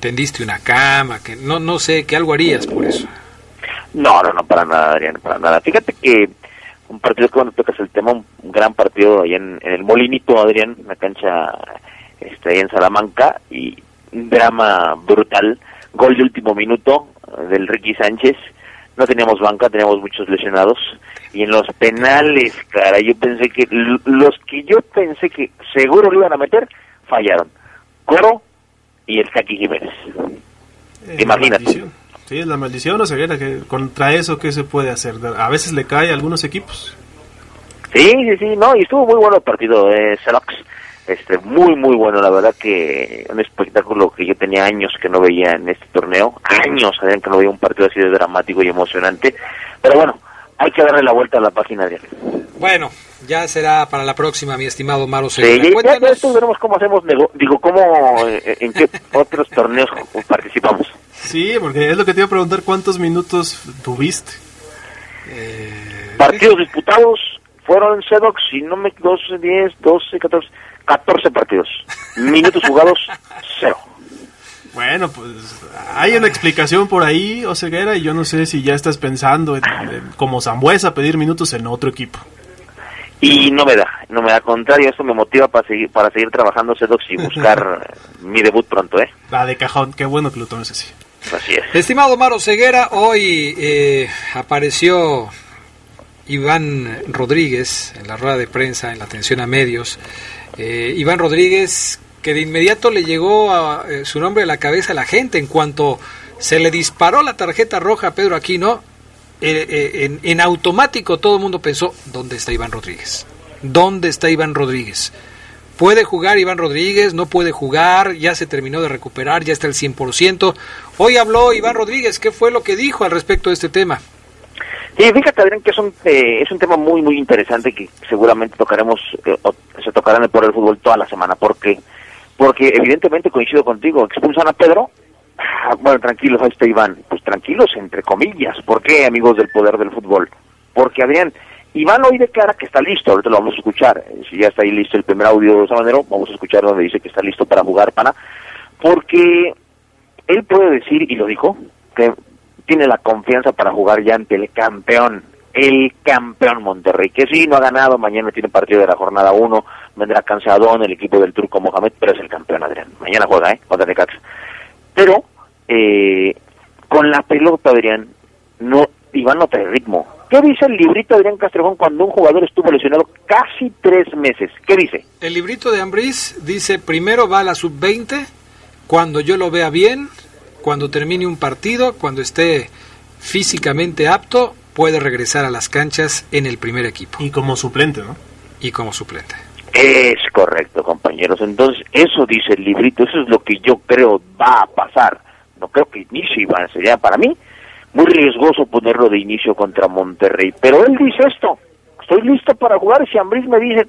tendiste una cama, que no no sé, que algo harías por eso.
No, no, no, para nada, Adrián, para nada. Fíjate que un partido que cuando tocas el tema, un, gran partido ahí en, en el Molinito, Adrián, una cancha este, en Salamanca y un drama brutal, gol de último minuto eh, del Ricky Sánchez, no teníamos banca, teníamos muchos lesionados y en los penales, cara, yo pensé que los que yo pensé que seguro lo iban a meter, fallaron. Coro y el Kaki Jiménez. Imagínate.
Sí, es la maldición, o sea, que contra eso, ¿qué se puede hacer? A veces le cae a algunos equipos.
Sí, sí, sí, no, y estuvo muy bueno el partido de Celox este muy muy bueno. La verdad que un espectáculo que yo tenía años que no veía en este torneo. Años sabían que no veía un partido así de dramático y emocionante. Pero bueno hay que darle la vuelta a la página de
bueno ya será para la próxima mi estimado Maro
sí, ya, ya, veremos cómo hacemos digo cómo eh, en qué otros torneos participamos.
Sí, porque es lo que te iba a preguntar, ¿cuántos minutos tuviste?
Eh, Partidos disputados fueron Sedox, si no me 12, 10, 12, 14, 14 partidos. Minutos jugados, cero.
Bueno, pues hay una explicación por ahí, Oseguera, y yo no sé si ya estás pensando en, como Zambuesa pedir minutos en otro equipo.
Y no me da, no me da contrario, eso me motiva para seguir, para seguir trabajando Sedox y buscar mi debut pronto, ¿eh?
La de cajón, qué bueno que lo tomes así.
Así es.
Estimado Maro Ceguera, hoy eh, apareció Iván Rodríguez en la rueda de prensa, en la atención a medios. Eh, Iván Rodríguez que de inmediato le llegó a, eh, su nombre a la cabeza a la gente en cuanto se le disparó la tarjeta roja a Pedro Aquino. Eh, eh, en, en, automático todo el mundo pensó, ¿dónde está Iván Rodríguez? ¿Dónde está Iván Rodríguez? ¿Puede jugar Iván Rodríguez? ¿No puede jugar? ¿Ya se terminó de recuperar? ¿Ya está al 100%? Hoy habló Iván Rodríguez. ¿Qué fue lo que dijo al respecto de este tema?
Sí, fíjate, Adrián, que es un, eh, es un tema muy, muy interesante que seguramente tocaremos, eh, o se tocará en el Poder del Fútbol toda la semana. porque porque evidentemente coincido contigo, expulsan a Pedro, ah, bueno, tranquilos, ahí está Iván, pues tranquilos entre comillas, ¿por qué amigos del poder del fútbol? Porque Adrián, Iván hoy declara que está listo, ahorita lo vamos a escuchar, si ya está ahí listo el primer audio de Sabanero, vamos a escuchar donde dice que está listo para jugar pana, porque él puede decir, y lo dijo, que tiene la confianza para jugar ya ante el campeón, el campeón Monterrey, que sí, no ha ganado, mañana tiene partido de la jornada 1, vendrá cansadón el equipo del turco Mohamed, pero es el campeón Adrián. Mañana juega, ¿eh? Contra Necaxa. Pero, eh, con la pelota, Adrián, no, Iván no trae ritmo. ¿Qué dice el librito Adrián Castrejón cuando un jugador estuvo lesionado casi tres meses? ¿Qué dice?
El librito de Ambriz dice, primero va a la sub-20, cuando yo lo vea bien, cuando termine un partido, cuando esté físicamente apto, puede regresar a las canchas en el primer equipo.
Y como suplente, ¿no?
Y como suplente.
Es correcto, compañeros. Entonces, eso dice el librito, eso es lo que yo creo va a pasar. No creo que inicio Iván, sería para mí muy riesgoso ponerlo de inicio contra Monterrey. Pero él dice esto, estoy listo para jugar. Si Ambriz me dice,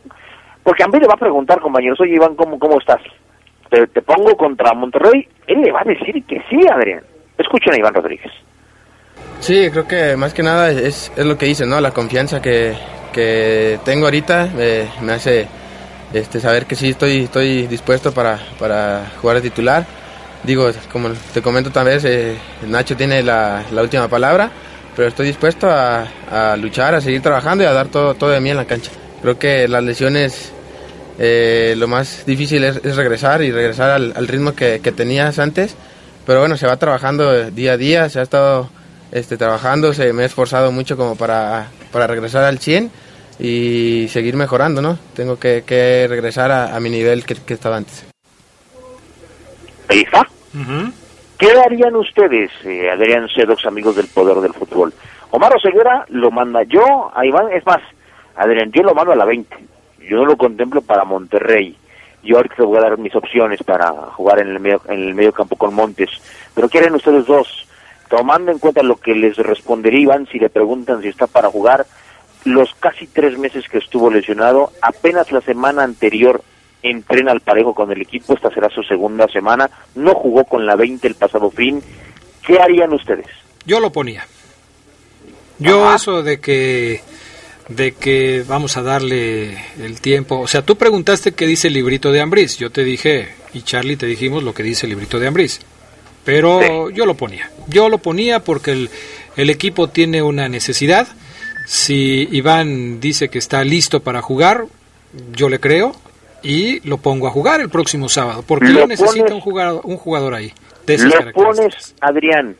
porque Ambriz le va a preguntar, compañeros, oye Iván, ¿cómo, cómo estás? Te, te pongo contra Monterrey, él le va a decir que sí, Adrián. Escuchen a Iván Rodríguez.
Sí, creo que más que nada es, es lo que dice, ¿no? La confianza que, que tengo ahorita eh, me hace este, saber que sí estoy, estoy dispuesto para, para jugar de titular. Digo, como te comento también, eh, Nacho tiene la, la, última palabra, pero estoy dispuesto a, a, luchar, a seguir trabajando y a dar todo, todo de mí en la cancha. Creo que las lesiones, eh, lo más difícil es, es, regresar y regresar al, al ritmo que, que, tenías antes, pero bueno, se va trabajando día a día, se ha estado este, trabajando, se me he esforzado mucho como para, para regresar al 100 y seguir mejorando, ¿no? Tengo que, que regresar a, a, mi nivel que, que, estaba antes.
Ahí está. Uh -huh. ¿Qué harían ustedes, eh, Adrián Sedox, amigos del poder del fútbol? Omar Oseguera lo manda yo a Iván, es más, Adrián, yo lo mando a la 20. Yo no lo contemplo para Monterrey. Yo ahorita te voy a dar mis opciones para jugar en el medio, en el medio campo con Montes. Pero ¿qué harían ustedes dos? Tomando en cuenta lo que les respondería Iván si le preguntan si está para jugar, los casi tres meses que estuvo lesionado, apenas la semana anterior entrena al parejo con el equipo, esta será su segunda semana, no jugó con la 20 el pasado fin, ¿qué harían ustedes?
Yo lo ponía. Yo Ajá. eso de que de que vamos a darle el tiempo, o sea, tú preguntaste qué dice el librito de Ambris, yo te dije y Charlie te dijimos lo que dice el librito de Ambris. Pero sí. yo lo ponía. Yo lo ponía porque el, el equipo tiene una necesidad si Iván dice que está listo para jugar, yo le creo y lo pongo a jugar el próximo sábado, porque él necesita un jugador, un jugador ahí. De esas
lo pones, Adrián,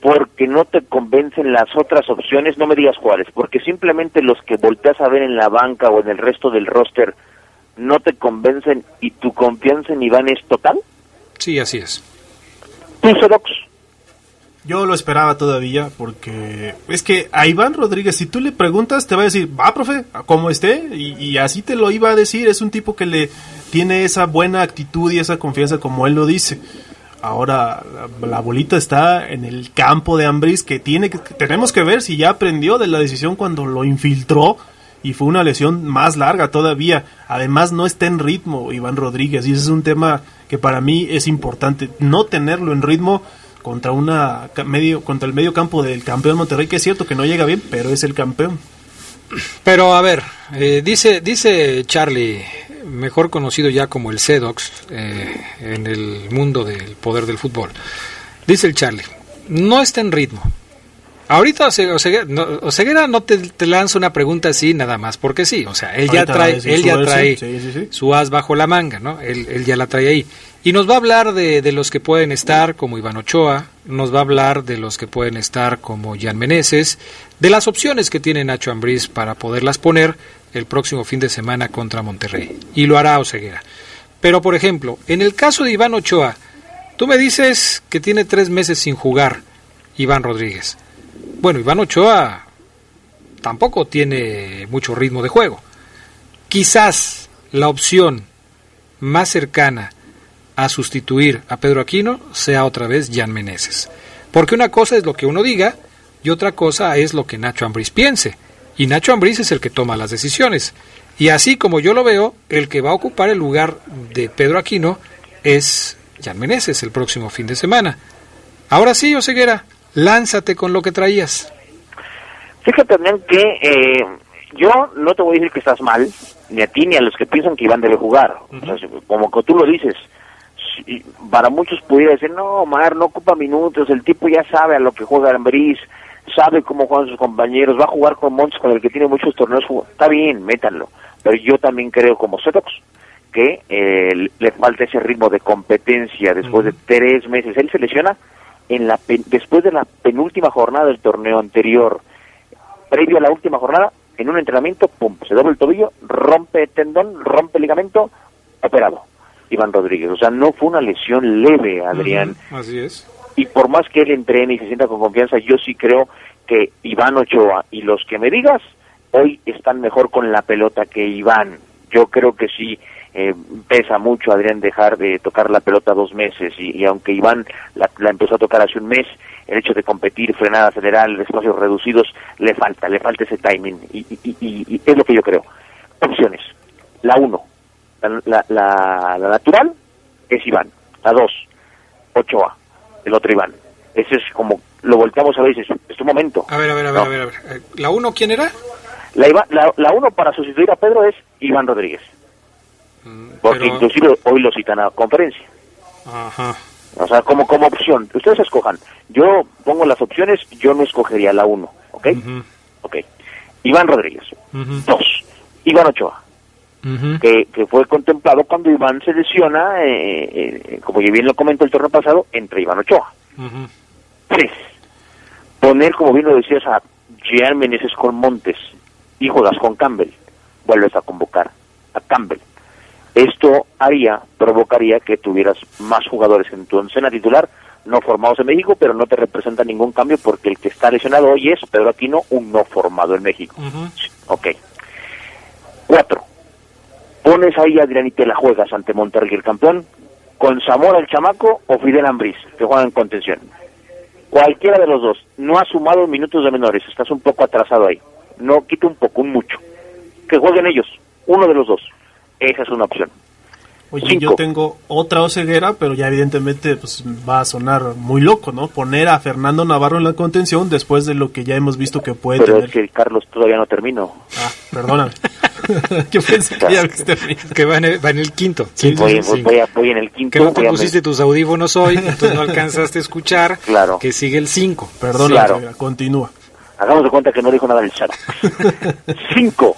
porque no te convencen las otras opciones, no me digas cuáles, porque simplemente los que volteas a ver en la banca o en el resto del roster no te convencen y tu confianza en Iván es total.
Sí, así es.
¿Tú, Sedox?
Yo lo esperaba todavía porque es que a Iván Rodríguez, si tú le preguntas, te va a decir, va, profe, como esté, y, y, así te lo iba a decir. Es un tipo que le tiene esa buena actitud y esa confianza como él lo dice. Ahora la, bolita está en el campo de Ambris que tiene que tenemos que ver si ya aprendió de la decisión cuando lo infiltró y fue una lesión más larga todavía. Además no está en ritmo Iván Rodríguez y ese es un tema que para mí es importante. No tenerlo en ritmo contra una medio contra el medio campo del campeón Monterrey, que es cierto que no llega bien, pero es el campeón.
Pero a ver, eh, dice dice Charlie, mejor conocido ya como el Sedox eh, en el mundo del poder del fútbol. Dice el Charlie, no está en ritmo. Ahorita Oseguera no, Oseguera no te, te, lanza una pregunta así nada más, porque sí, o sea, él ya trae, él ya trae sí, sí, sí. su as bajo la manga, ¿no? Él, él, ya la trae ahí. Y nos va a hablar de, de, los que pueden estar como Iván Ochoa, nos va a hablar de los que pueden estar como Jan Meneses, de las opciones que tiene Nacho Ambriz para poderlas poner el próximo fin de semana contra Monterrey. Y lo hará Oseguera. Pero, por ejemplo, en el caso de Iván Ochoa, tú me dices que tiene tres meses sin jugar Iván Rodríguez. Bueno, Iván Ochoa tampoco tiene mucho ritmo de juego. Quizás la opción más cercana a sustituir a Pedro Aquino sea otra vez Jan Meneses. Porque una cosa es lo que uno diga y otra cosa es lo que Nacho Ambriz piense. Y Nacho Ambriz es el que toma las decisiones. Y así como yo lo veo, el que va a ocupar el lugar de Pedro Aquino es Jan Meneses el próximo fin de semana. Ahora sí, Oseguera, lánzate con lo que traías.
Fíjate también que eh, yo no te voy a decir que estás mal, ni a ti ni a los que piensan que Iván debe jugar. O sea, como que tú lo dices, para muchos pudiera decir, no, Omar, no ocupa minutos, el tipo ya sabe a lo que juega Ambriz, sabe cómo juegan sus compañeros, va a jugar con Montes con el que tiene muchos torneos, está bien, métanlo. Pero yo también creo como Setox que eh, le falta ese ritmo de competencia después de tres meses. Él se lesiona en la después de la penúltima jornada del torneo anterior, previo a la última jornada, en un entrenamiento, pum, se dobla el tobillo, rompe tendón, rompe ligamento, operado. Iván Rodríguez. O sea, no fue una lesión leve, Adrián.
Uh -huh, así es.
Y por más que él entrene y se sienta con confianza, yo sí creo que Iván Ochoa y los que me digas, hoy están mejor con la pelota que Iván. Yo creo que sí eh, pesa mucho Adrián dejar de tocar la pelota dos meses y, aunque Iván la, la, empezó a tocar hace un mes, el hecho de competir, frenada, acelerar, espacios reducidos, le falta, le falta ese timing y, y, es lo que yo creo. Opciones. La uno, la, la, la natural es Iván. La dos, Ochoa, el otro Iván. Ese es como, lo volteamos a ver y dices, es tu momento.
A ver, a ver, a ver,
no.
a ver, a ver. Eh, ¿La uno quién era?
La, la, la uno para sustituir a Pedro es Iván Rodríguez. Porque
Pero...
inclusive hoy lo citan a conferencia.
Ajá.
O sea, como, como opción. Ustedes escojan. Yo pongo las opciones, yo no escogería la 1. ¿Ok? Uh -huh. Ok. Iván Rodríguez. Uh -huh. Dos. Iván Ochoa. Uh -huh. que, que, fue contemplado cuando Iván se lesiona, eh, eh, como bien lo comentó el torneo pasado, entre Iván Ochoa. Tres. Poner, como bien lo decías, a Jean Meneses con Montes y juegas con Campbell. Vuelves a convocar a Campbell esto haría, provocaría que tuvieras más jugadores en tu oncena titular, no formados en México, pero no te representa ningún cambio porque el que está lesionado hoy es Pedro Aquino, un no formado en México. Uh -huh. Ok. Cuatro. Pones ahí a Adrián y te la juegas ante Monterrey el campeón, con Zamora el chamaco o Fidel Ambriz, que juegan en contención. Cualquiera de los dos. No ha sumado minutos de menores, estás un poco atrasado ahí. No quita un poco, un mucho. Que jueguen ellos, uno de los dos. Esa es una opción.
Oye, Cinco. yo tengo otra ceguera, pero ya evidentemente pues va a sonar muy loco, ¿no? Poner a Fernando Navarro en la contención después de lo que ya hemos visto que puede
pero
tener.
es que Carlos todavía no terminó.
Ah, perdóname. yo pensé que ya viste
Que va en el, va en el quinto.
Sí, voy, voy, voy, a, voy, en el quinto.
Que no te pusiste me... tus audífonos hoy, entonces no alcanzaste a escuchar
claro.
que sigue el cinco.
Perdón, claro. Continúa.
Hagamos de cuenta que no dijo nada en el chat. Cinco.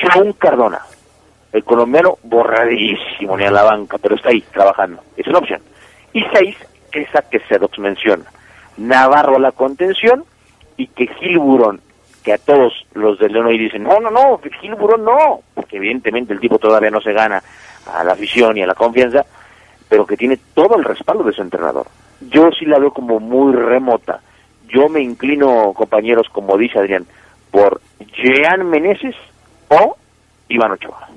John Cardona el colombiano borradísimo ni a la banca, pero está ahí trabajando. Es una opción. Y seis, esa que Sedox menciona. Navarro a la contención y que Gil Burón, que a todos los del León dicen, no, no, no, Gil no, porque evidentemente el tipo todavía no se gana a la afición y a la confianza, pero que tiene todo el respaldo de su entrenador. Yo sí la veo como muy remota. Yo me inclino, compañeros, como dice Adrián, por Jean Meneses o Iván Ochoa.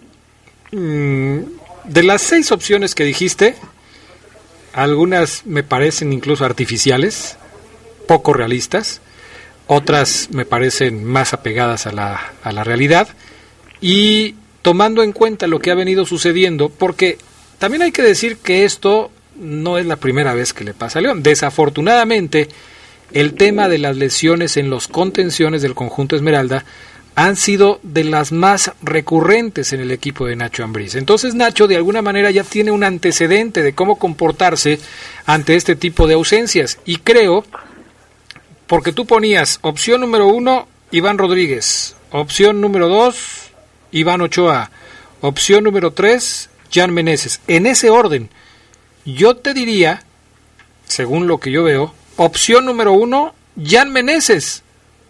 Mm, de las seis opciones que dijiste, algunas me parecen incluso artificiales, poco realistas, otras me parecen más apegadas a la, a la realidad y tomando en cuenta lo que ha venido sucediendo, porque también hay que decir que esto no es la primera vez que le pasa a León. Desafortunadamente, el tema de las lesiones en los contenciones del conjunto Esmeralda han sido de las más recurrentes en el equipo de Nacho Ambriz. Entonces Nacho de alguna manera ya tiene un antecedente de cómo comportarse ante este tipo de ausencias y creo porque tú ponías opción número uno Iván Rodríguez, opción número dos Iván Ochoa, opción número tres Jan Meneses. En ese orden, yo te diría, según lo que yo veo, opción número uno Jan Meneses.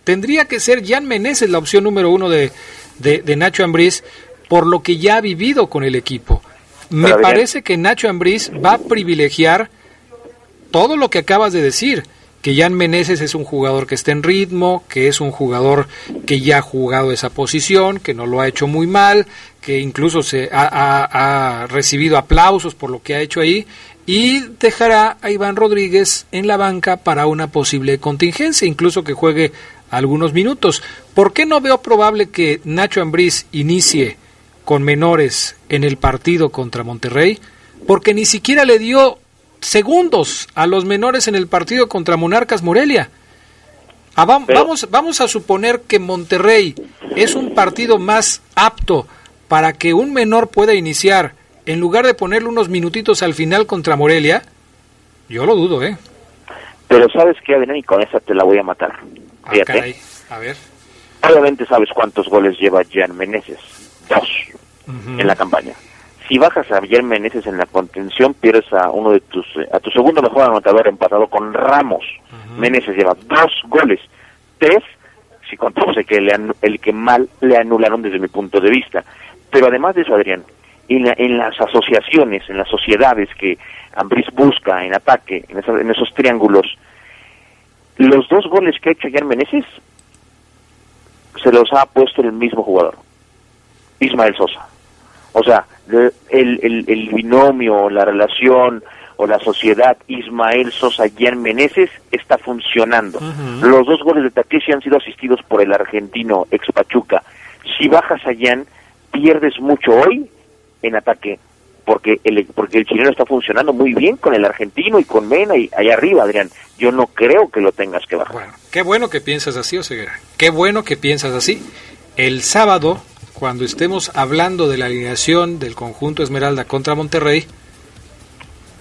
Tendría que ser Jan Meneses la opción número uno de, de, Nacho Ambriz por lo que ya ha vivido con el equipo. Me parece que Nacho Ambriz va a privilegiar todo lo que acabas de decir, que Jan Meneses es un jugador que está en ritmo, que es un jugador que ya ha jugado esa posición, que no lo ha hecho muy mal, que incluso se ha, ha recibido aplausos por lo que ha hecho ahí y dejará a Iván Rodríguez en la banca para una posible contingencia, incluso que juegue algunos minutos. ¿Por qué no veo probable que Nacho Ambriz inicie con menores en el partido contra Monterrey? Porque ni siquiera le dio segundos a los menores en el partido contra Monarcas Morelia. Ah, vamos, vamos a suponer que Monterrey es un partido más apto para que un menor pueda iniciar en lugar de ponerle unos minutitos al final contra Morelia. Yo lo dudo, ¿eh?
Pero sabes qué, Adrián, y con esa te la voy a matar.
Ah, a ver.
Obviamente sabes cuántos goles lleva Jan Meneses. Dos en la campaña. Si bajas a Jan Meneses en la contención, pierdes a uno de tus, a tu segundo mejor anotador empatado con Ramos. Meneses lleva dos goles. Tres, si contamos el que, le el que mal le anularon desde mi punto de vista. Pero además de eso, Adrián, en, en las asociaciones, en las sociedades que Ambris busca en ataque, en, en esos triángulos, los dos goles que ha hecho Jan Meneses se los ha puesto el mismo jugador, Ismael Sosa. O sea, el, el, binomio, la relación o la sociedad Ismael Sosa-Jan Meneses está funcionando. Los dos goles de Takeshi han sido asistidos por el argentino ex Pachuca. Si bajas a Jan, pierdes mucho hoy en ataque porque el, porque el chileno está funcionando muy bien con el argentino y con Mena y allá arriba, Adrián. Yo no creo que lo tengas que bajar.
Bueno, qué bueno que piensas así, Oseguera. Qué bueno que piensas así. El sábado, cuando estemos hablando de la alineación del conjunto Esmeralda contra Monterrey,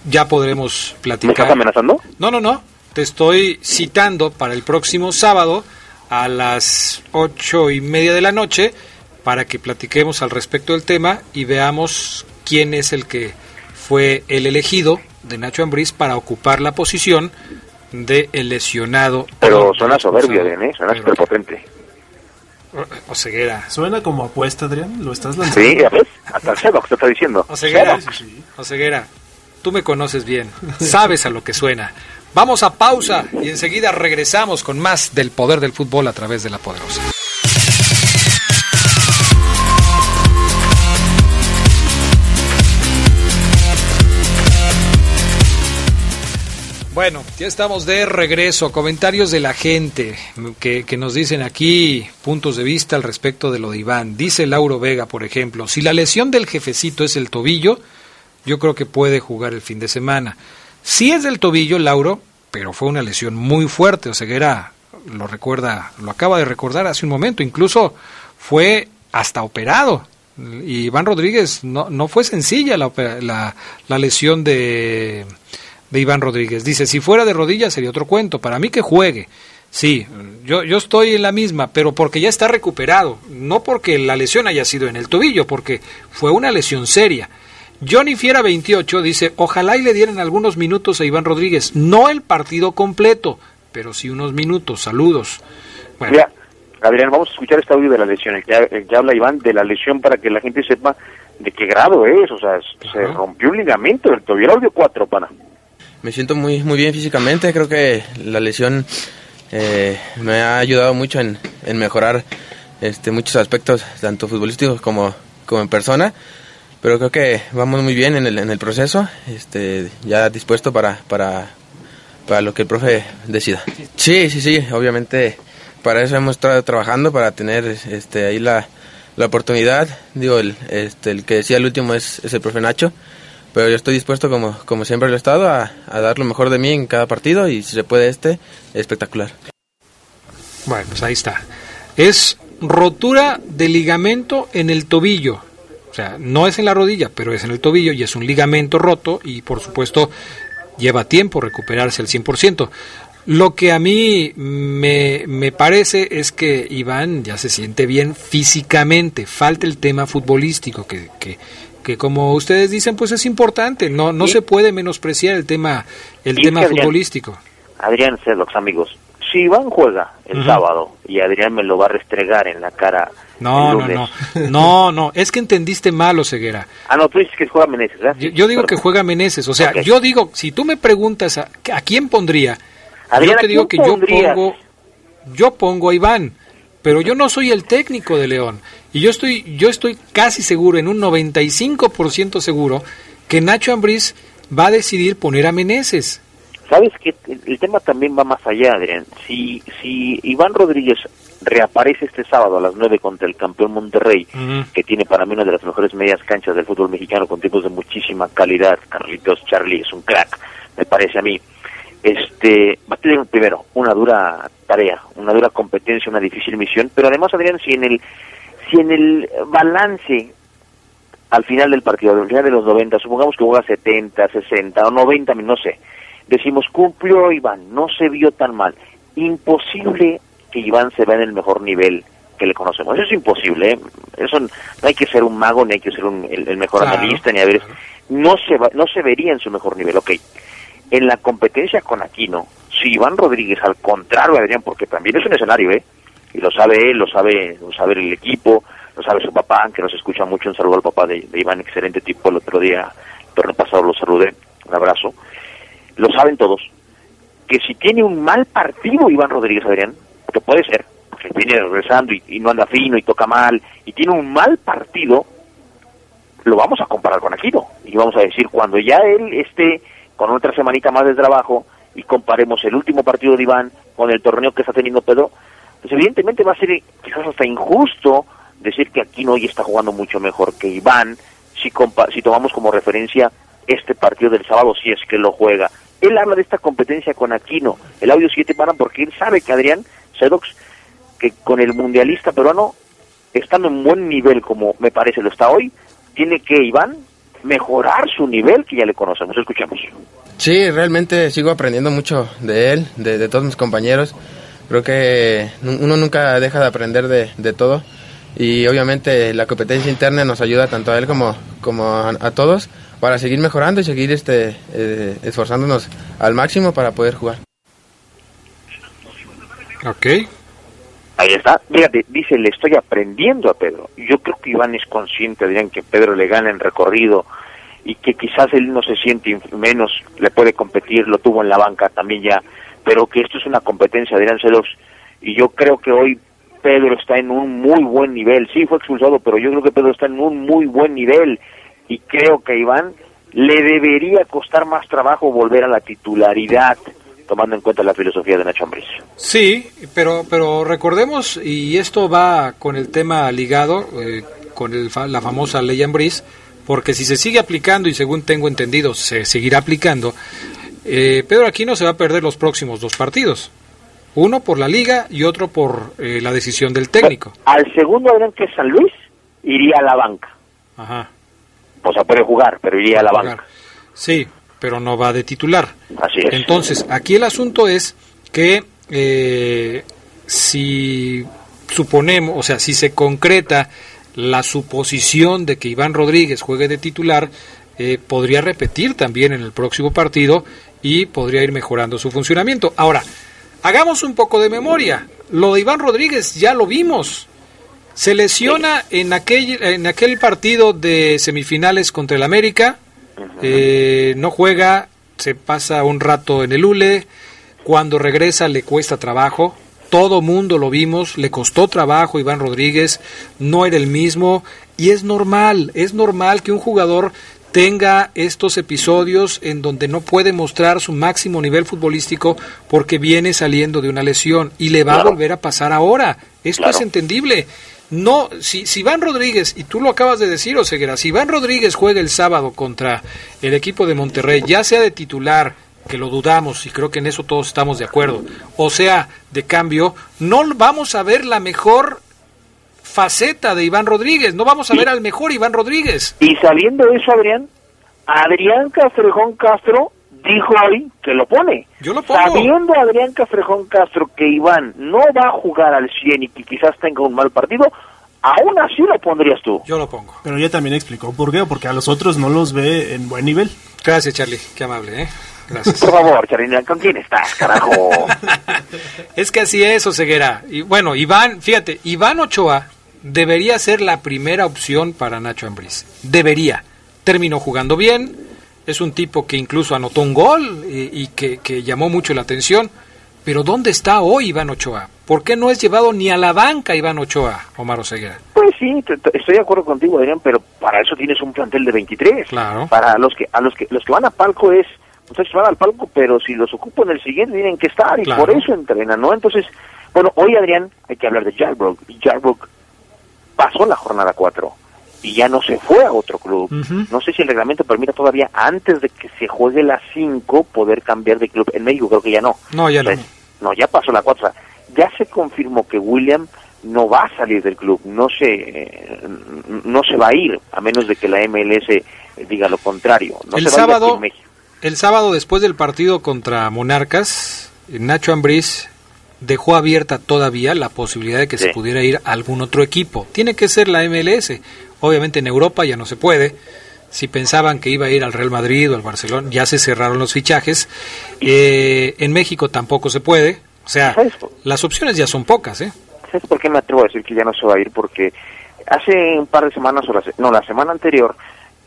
ya podremos platicar. ¿Me
estás amenazando?
No, no, no. Te estoy citando para el próximo sábado a las ocho y media de la noche para que platiquemos al respecto del tema y veamos quién es el que fue el elegido de Nacho Ambriz para ocupar la posición de el lesionado.
Pero suena soberbio, ¿eh? Suena superpotente.
O ceguera.
Suena como apuesta, Adrián. ¿Lo estás lanzando?
Sí, ya ves. Hasta el cero que te está diciendo.
Oseguera, Oseguera, tú me conoces bien. Sabes a lo que suena. Vamos a pausa y enseguida regresamos con más del poder del fútbol a través de la poderosa. Bueno, ya estamos de regreso. Comentarios de la gente que, nos dicen aquí puntos de vista al respecto de lo de Iván. Dice Lauro Vega, por ejemplo, si la lesión del jefecito es el tobillo, yo creo que puede jugar el fin de semana. Si es del tobillo, Lauro, pero fue una lesión muy fuerte. O Ceguera lo recuerda, lo acaba de recordar hace un momento. Incluso fue hasta operado. Y Iván Rodríguez no, no fue sencilla la, la, la lesión de de Iván Rodríguez. Dice, si fuera de rodillas sería otro cuento, para mí que juegue. Sí, yo, yo estoy en la misma, pero porque ya está recuperado, no porque la lesión haya sido en el tobillo, porque fue una lesión seria. Johnny Fiera 28 dice, ojalá y le dieran algunos minutos a Iván Rodríguez, no el partido completo, pero sí unos minutos, saludos.
Bueno. Adrián, vamos a escuchar este audio de la lesión, el que, habla Iván de la lesión para que la gente sepa de qué grado es, o sea, se rompió un ligamento del tobillo, audio 4, pana
me siento muy, muy bien físicamente. Creo que la lesión eh, me ha ayudado mucho en, mejorar este, muchos aspectos, tanto futbolísticos como, como en persona. Pero creo que vamos muy bien en el, en el proceso, este, ya dispuesto para, para, para lo que el profe decida. Sí, sí, sí, obviamente para eso hemos estado trabajando, para tener este, ahí la, la oportunidad. Digo, el, este, el que decía el último es, es el profe Nacho pero yo estoy dispuesto, como, como siempre lo he estado, a, a dar lo mejor de mí en cada partido y si se puede este, espectacular.
Bueno, pues ahí está. Es rotura de ligamento en el tobillo. O sea, no es en la rodilla, pero es en el tobillo y es un ligamento roto y por supuesto lleva tiempo recuperarse al 100%. Lo que a mí me, me, parece es que Iván ya se siente bien físicamente, falta el tema futbolístico, que, que, que como ustedes dicen, pues es importante, no, no se puede menospreciar el tema, el tema futbolístico.
Adrián Cedox, amigos, si Iván juega el sábado y Adrián me lo va a restregar en la cara.
No, no, no, no, no, es que entendiste mal, Ceguera.
Ah, no, tú dices que juega Meneses, ¿verdad?
Yo, digo que juega Meneses, o sea, yo digo, si tú me preguntas a, a quién pondría, yo te digo que yo pongo, yo pongo a Iván, pero yo no soy el técnico de León y yo estoy, yo estoy casi seguro, en un 95% seguro, que Nacho Ambriz va a decidir poner a Meneses.
Sabes que el tema también va más allá, Adrián. Si, si Iván Rodríguez reaparece este sábado a las 9 contra el campeón Monterrey, que tiene para mí una de las mejores medias canchas del fútbol mexicano con tipos de muchísima calidad, Carlitos Charlie es un crack, me parece a mí. Este, va a tener primero una dura tarea, una dura competencia, una difícil misión, pero además Adrián, si en el si en el balance al final del partido, al final de los 90, supongamos que juega 70, 60 o 90, no sé, decimos cumplió Iván, no se vio tan mal. Imposible que Iván se vea en el mejor nivel que le conocemos. Eso es imposible. ¿eh? Eso no hay que ser un mago, ni hay que ser un, el, mejor analista, ni a ver. No se va, no se vería en su mejor nivel. Ok. En la competencia con Aquino, si Iván Rodríguez, al contrario, Adrián, porque también es un escenario, ¿eh? Y lo sabe él, lo sabe, lo sabe el equipo, lo sabe su papá, que nos escucha mucho. Un saludo al papá de, Iván, excelente tipo. El otro día, el torneo pasado lo saludé. Un abrazo lo saben todos, que si tiene un mal partido Iván Rodríguez Adrián, que puede ser, que viene regresando y, no anda fino y toca mal, y tiene un mal partido, lo vamos a comparar con Aquino. Y vamos a decir, cuando ya él esté con otra semanita más de trabajo y comparemos el último partido de Iván con el torneo que está teniendo Pedro, pues evidentemente va a ser quizás hasta injusto decir que Aquino hoy está jugando mucho mejor que Iván si, si tomamos como referencia este partido del sábado si es que lo juega. Él habla de esta competencia con Aquino, el audio 7 para porque él sabe que Adrián Sedox, que con el mundialista peruano, estando en buen nivel como me parece lo está hoy, tiene que Iván mejorar su nivel que ya le conocemos. Escuchemos.
Sí, realmente sigo aprendiendo mucho de él, de, todos mis compañeros. Creo que uno nunca deja de aprender de, de, todo y obviamente la competencia interna nos ayuda tanto a él como, como a todos para seguir mejorando y seguir este, eh, esforzándonos al máximo para poder jugar.
Ok.
Ahí está. Fíjate, dice, le estoy aprendiendo a Pedro. Yo creo que Iván es consciente, Adrián, que Pedro le gana en recorrido y que quizás él no se siente menos, le puede competir, lo tuvo en la banca también ya, pero que esto es una competencia, Adrián Celos. Y yo creo que hoy Pedro está en un muy buen nivel. Sí, fue expulsado, pero yo creo que Pedro está en un muy buen nivel y creo que a Iván le debería costar más trabajo volver a la titularidad tomando en cuenta la filosofía de Nacho Ambriz.
Sí, pero pero recordemos y esto va con el tema ligado eh, con el, la famosa ley Ambriz, porque si se sigue aplicando y según tengo entendido se seguirá aplicando, eh, Pedro Aquino se va a perder los próximos dos partidos. Uno por la liga y otro por eh, la decisión del técnico.
al segundo Adrián que San Luis iría a la banca.
Ajá
o sea, puede jugar, pero iría a la banca.
Sí, pero no va de titular.
Así es.
Entonces, aquí el asunto es que eh, si suponemos, o sea, si se concreta la suposición de que Iván Rodríguez juegue de titular, eh, podría repetir también en el próximo partido y podría ir mejorando su funcionamiento. Ahora, hagamos un poco de memoria. Lo de Iván Rodríguez ya lo vimos. Se lesiona en aquel, en aquel partido de semifinales contra el América, eh, no juega, se pasa un rato en el ULE, cuando regresa le cuesta trabajo, todo mundo lo vimos, le costó trabajo Iván Rodríguez, no era el mismo, y es normal, es normal que un jugador tenga estos episodios en donde no puede mostrar su máximo nivel futbolístico porque viene saliendo de una lesión y le va a volver a pasar ahora. Esto es entendible. No, si, si Iván Rodríguez, y tú lo acabas de decir, Oseguera, si Iván Rodríguez juega el sábado contra el equipo de Monterrey, ya sea de titular, que lo dudamos y creo que en eso todos estamos de acuerdo, o sea, de cambio, no vamos a ver la mejor faceta de Iván Rodríguez, no vamos a ver al mejor Iván Rodríguez.
Y sabiendo eso, Adrián, Adrián Castrejón Castro dijo hoy que lo pone.
Yo lo pongo.
Sabiendo Adrián Castrejón Castro que Iván no va a jugar al 100 y que quizás tenga un mal partido, aún así lo pondrías tú.
Yo lo pongo.
Pero ya también explicó por qué, porque a los otros no los ve en buen nivel.
Gracias, Charlie. Qué amable, ¿eh? Gracias.
Por favor, Charly, ¿con quién estás, carajo?
es que así es, Oseguera. Y bueno, Iván, fíjate, Iván Ochoa debería ser la primera opción para Nacho Ambriz. Debería. Terminó jugando bien, es un tipo que incluso anotó un gol y, que, llamó mucho la atención. Pero ¿dónde está hoy Iván Ochoa? ¿Por qué no es llevado ni a la banca Iván Ochoa, Omar Oseguera?
Pues sí, estoy de acuerdo contigo, Adrián, pero para eso tienes un plantel de 23.
Claro.
Para los que a los que los que van a palco es ustedes van al palco, pero si los ocupan el siguiente tienen que estar y por eso entrenan, ¿no? Entonces, bueno, hoy Adrián hay que hablar de Jarbrook. Jarbrook pasó la jornada 4 y ya no se fue a otro club. No sé si el reglamento permite todavía antes de que se juegue la 5 poder cambiar de club. En México creo que ya no.
No, ya no.
No, ya pasó la 4. ya se confirmó que William no va a salir del club, no se eh, no se va a ir a menos de que la MLS diga lo contrario. No
el
se
sábado, el sábado después del partido contra Monarcas, Nacho Ambriz dejó abierta todavía la posibilidad de que se pudiera ir a algún otro equipo. Tiene que ser la MLS. Obviamente en Europa ya no se puede. Si pensaban que iba a ir al Real Madrid o al Barcelona, ya se cerraron los fichajes. Eh, en México tampoco se puede. O sea, las opciones ya son pocas, ¿eh?
¿Sabes por qué me atrevo a decir que ya no se va a ir? Porque hace un par de semanas, o la, no, la semana anterior,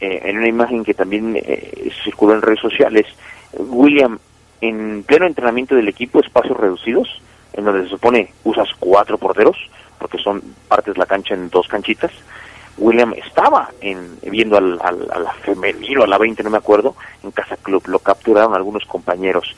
eh, en una imagen que también eh, circuló en redes sociales, William, en pleno entrenamiento del equipo, espacios reducidos, en donde se supone usas cuatro porteros, porque son partes la cancha en dos canchitas, William estaba en, viendo al, al, a la femenino, a la 20, no me acuerdo, en Casa Club. Lo capturaron algunos compañeros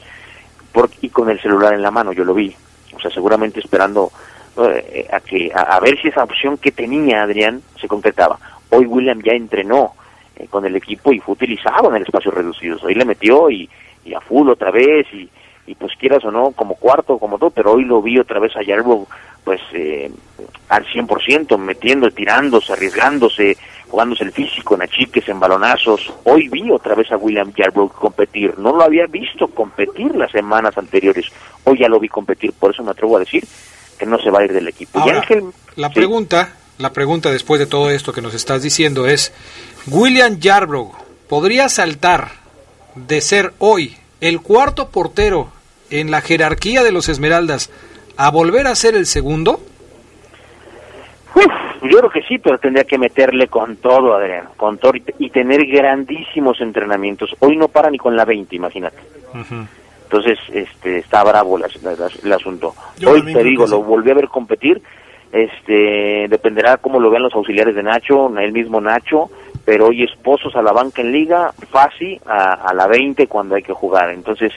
por, y con el celular en la mano, yo lo vi. O sea, seguramente esperando eh, a, que, a, ver si esa opción que tenía Adrián se concretaba. Hoy William ya entrenó eh, con el equipo y fue utilizado en el espacio reducido. Hoy le metió y, y a full otra vez y, y pues quieras o no, como cuarto, como todo, pero hoy lo vi otra vez a Yarbo, pues eh, al 100%, metiendo, tirándose, arriesgándose, jugándose el físico en achiques, en balonazos. Hoy vi otra vez a William Yarbrough competir. No lo había visto competir las semanas anteriores. Hoy ya lo vi competir, por eso me atrevo a decir que no se va a ir del equipo.
la pregunta, la pregunta después de todo esto que nos estás diciendo es, William Yarbrough podría saltar de ser hoy el cuarto portero en la jerarquía de los Esmeraldas a volver a ser el segundo?
yo creo que sí, pero tendría que meterle con todo, Adrián, con todo y, tener grandísimos entrenamientos. Hoy no para ni con la 20, imagínate. Entonces, este, está bravo el asunto. Hoy te digo, lo volví a ver competir. Este, dependerá cómo lo vean los auxiliares de Nacho, el mismo Nacho, pero hoy es Pozos a la banca en liga, fácil a, la 20 cuando hay que jugar. Entonces,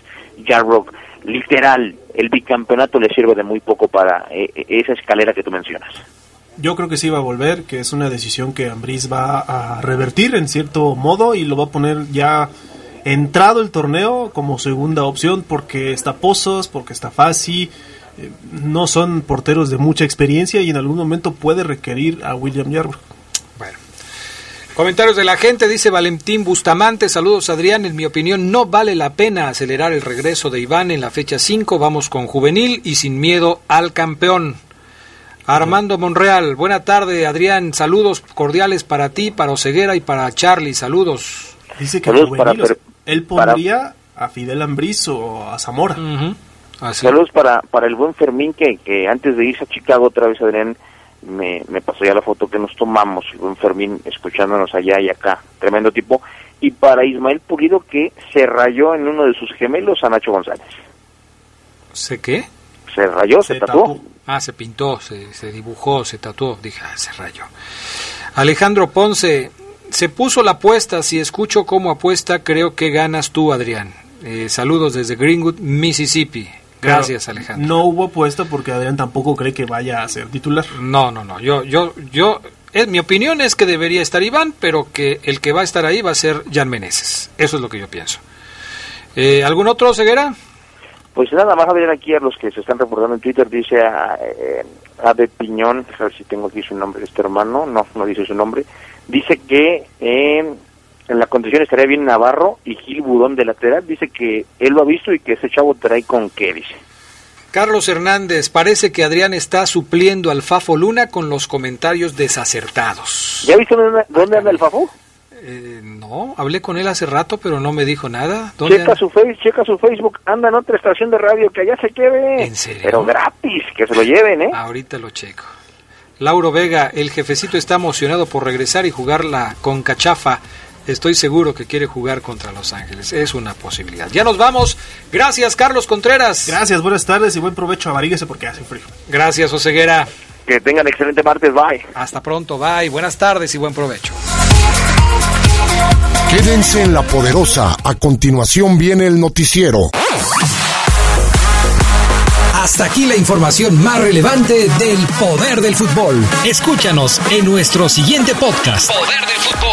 Jarrock, literal, el bicampeonato le sirve de muy poco para eh, eh, esa escalera que tú mencionas.
Yo creo que sí va a volver, que es una decisión que Ambriz va a revertir en cierto modo y lo va a poner ya entrado el torneo como segunda opción porque está Pozos, porque está Fasi, eh, no son porteros de mucha experiencia y en algún momento puede requerir a William Yarbrough.
Comentarios de la gente, dice Valentín Bustamante, saludos Adrián, en mi opinión no vale la pena acelerar el regreso de Iván en la fecha 5, vamos con juvenil y sin miedo al campeón. Armando Monreal, buena tarde Adrián, saludos cordiales para ti, para Oseguera y para Charlie, saludos.
Dice que juvenil, él pondría a Fidel Ambriz o a Zamora.
Saludos para, para el buen Fermín que, que antes de irse a Chicago otra vez Adrián me, me pasó ya la foto que nos tomamos, buen Fermín escuchándonos allá y acá, tremendo tipo, y para Ismael Pulido que se rayó en uno de sus gemelos a Nacho González.
¿Se qué?
Se rayó, se, tatuó.
Ah, se pintó, se, se dibujó, se tatuó, dije, ah, se rayó. Alejandro Ponce, se puso la apuesta, si escucho cómo apuesta, creo que ganas tú, Adrián. Eh, saludos desde Greenwood, Mississippi. Gracias, Alejandro.
No hubo puesto porque Adrián tampoco cree que vaya a ser titular.
No, no, no. Yo, yo, yo, es, mi opinión es que debería estar Iván, pero que el que va a estar ahí va a ser Jan Meneses. Eso es lo que yo pienso. Eh, ¿Algún otro, Ceguera?
Pues nada más a ver aquí a los que se están reportando en Twitter, dice a, eh, Ade Piñón, a ver si tengo aquí su nombre, este hermano, no, no dice su nombre, dice que eh, en la condición estaría bien Navarro y Gil Budón de lateral, dice que él lo ha visto y que ese chavo trae con qué, dice.
Carlos Hernández, parece que Adrián está supliendo al Fafo Luna con los comentarios desacertados.
¿Ya viste dónde, dónde anda el Fafo?
Eh, no, hablé con él hace rato, pero no me dijo nada.
Checa su, face, checa su Facebook, anda en otra estación de radio, que allá se quede.
¿En serio?
Pero gratis, que se lo lleven, ¿eh?
Ahorita lo checo. Lauro Vega, el jefecito está emocionado por regresar y jugarla con Cachafa. Estoy seguro que quiere jugar contra Los Ángeles. Es una posibilidad. Ya nos vamos. Gracias, Carlos Contreras.
Gracias, buenas tardes y buen provecho. Avaríguese porque hace frío.
Gracias, Oseguera.
Que tengan excelente martes. Bye.
Hasta pronto. Bye. Buenas tardes y buen provecho.
Quédense en la poderosa. A continuación viene el noticiero.
Hasta aquí la información más relevante del poder del fútbol. Escúchanos en nuestro siguiente podcast.
Poder del fútbol.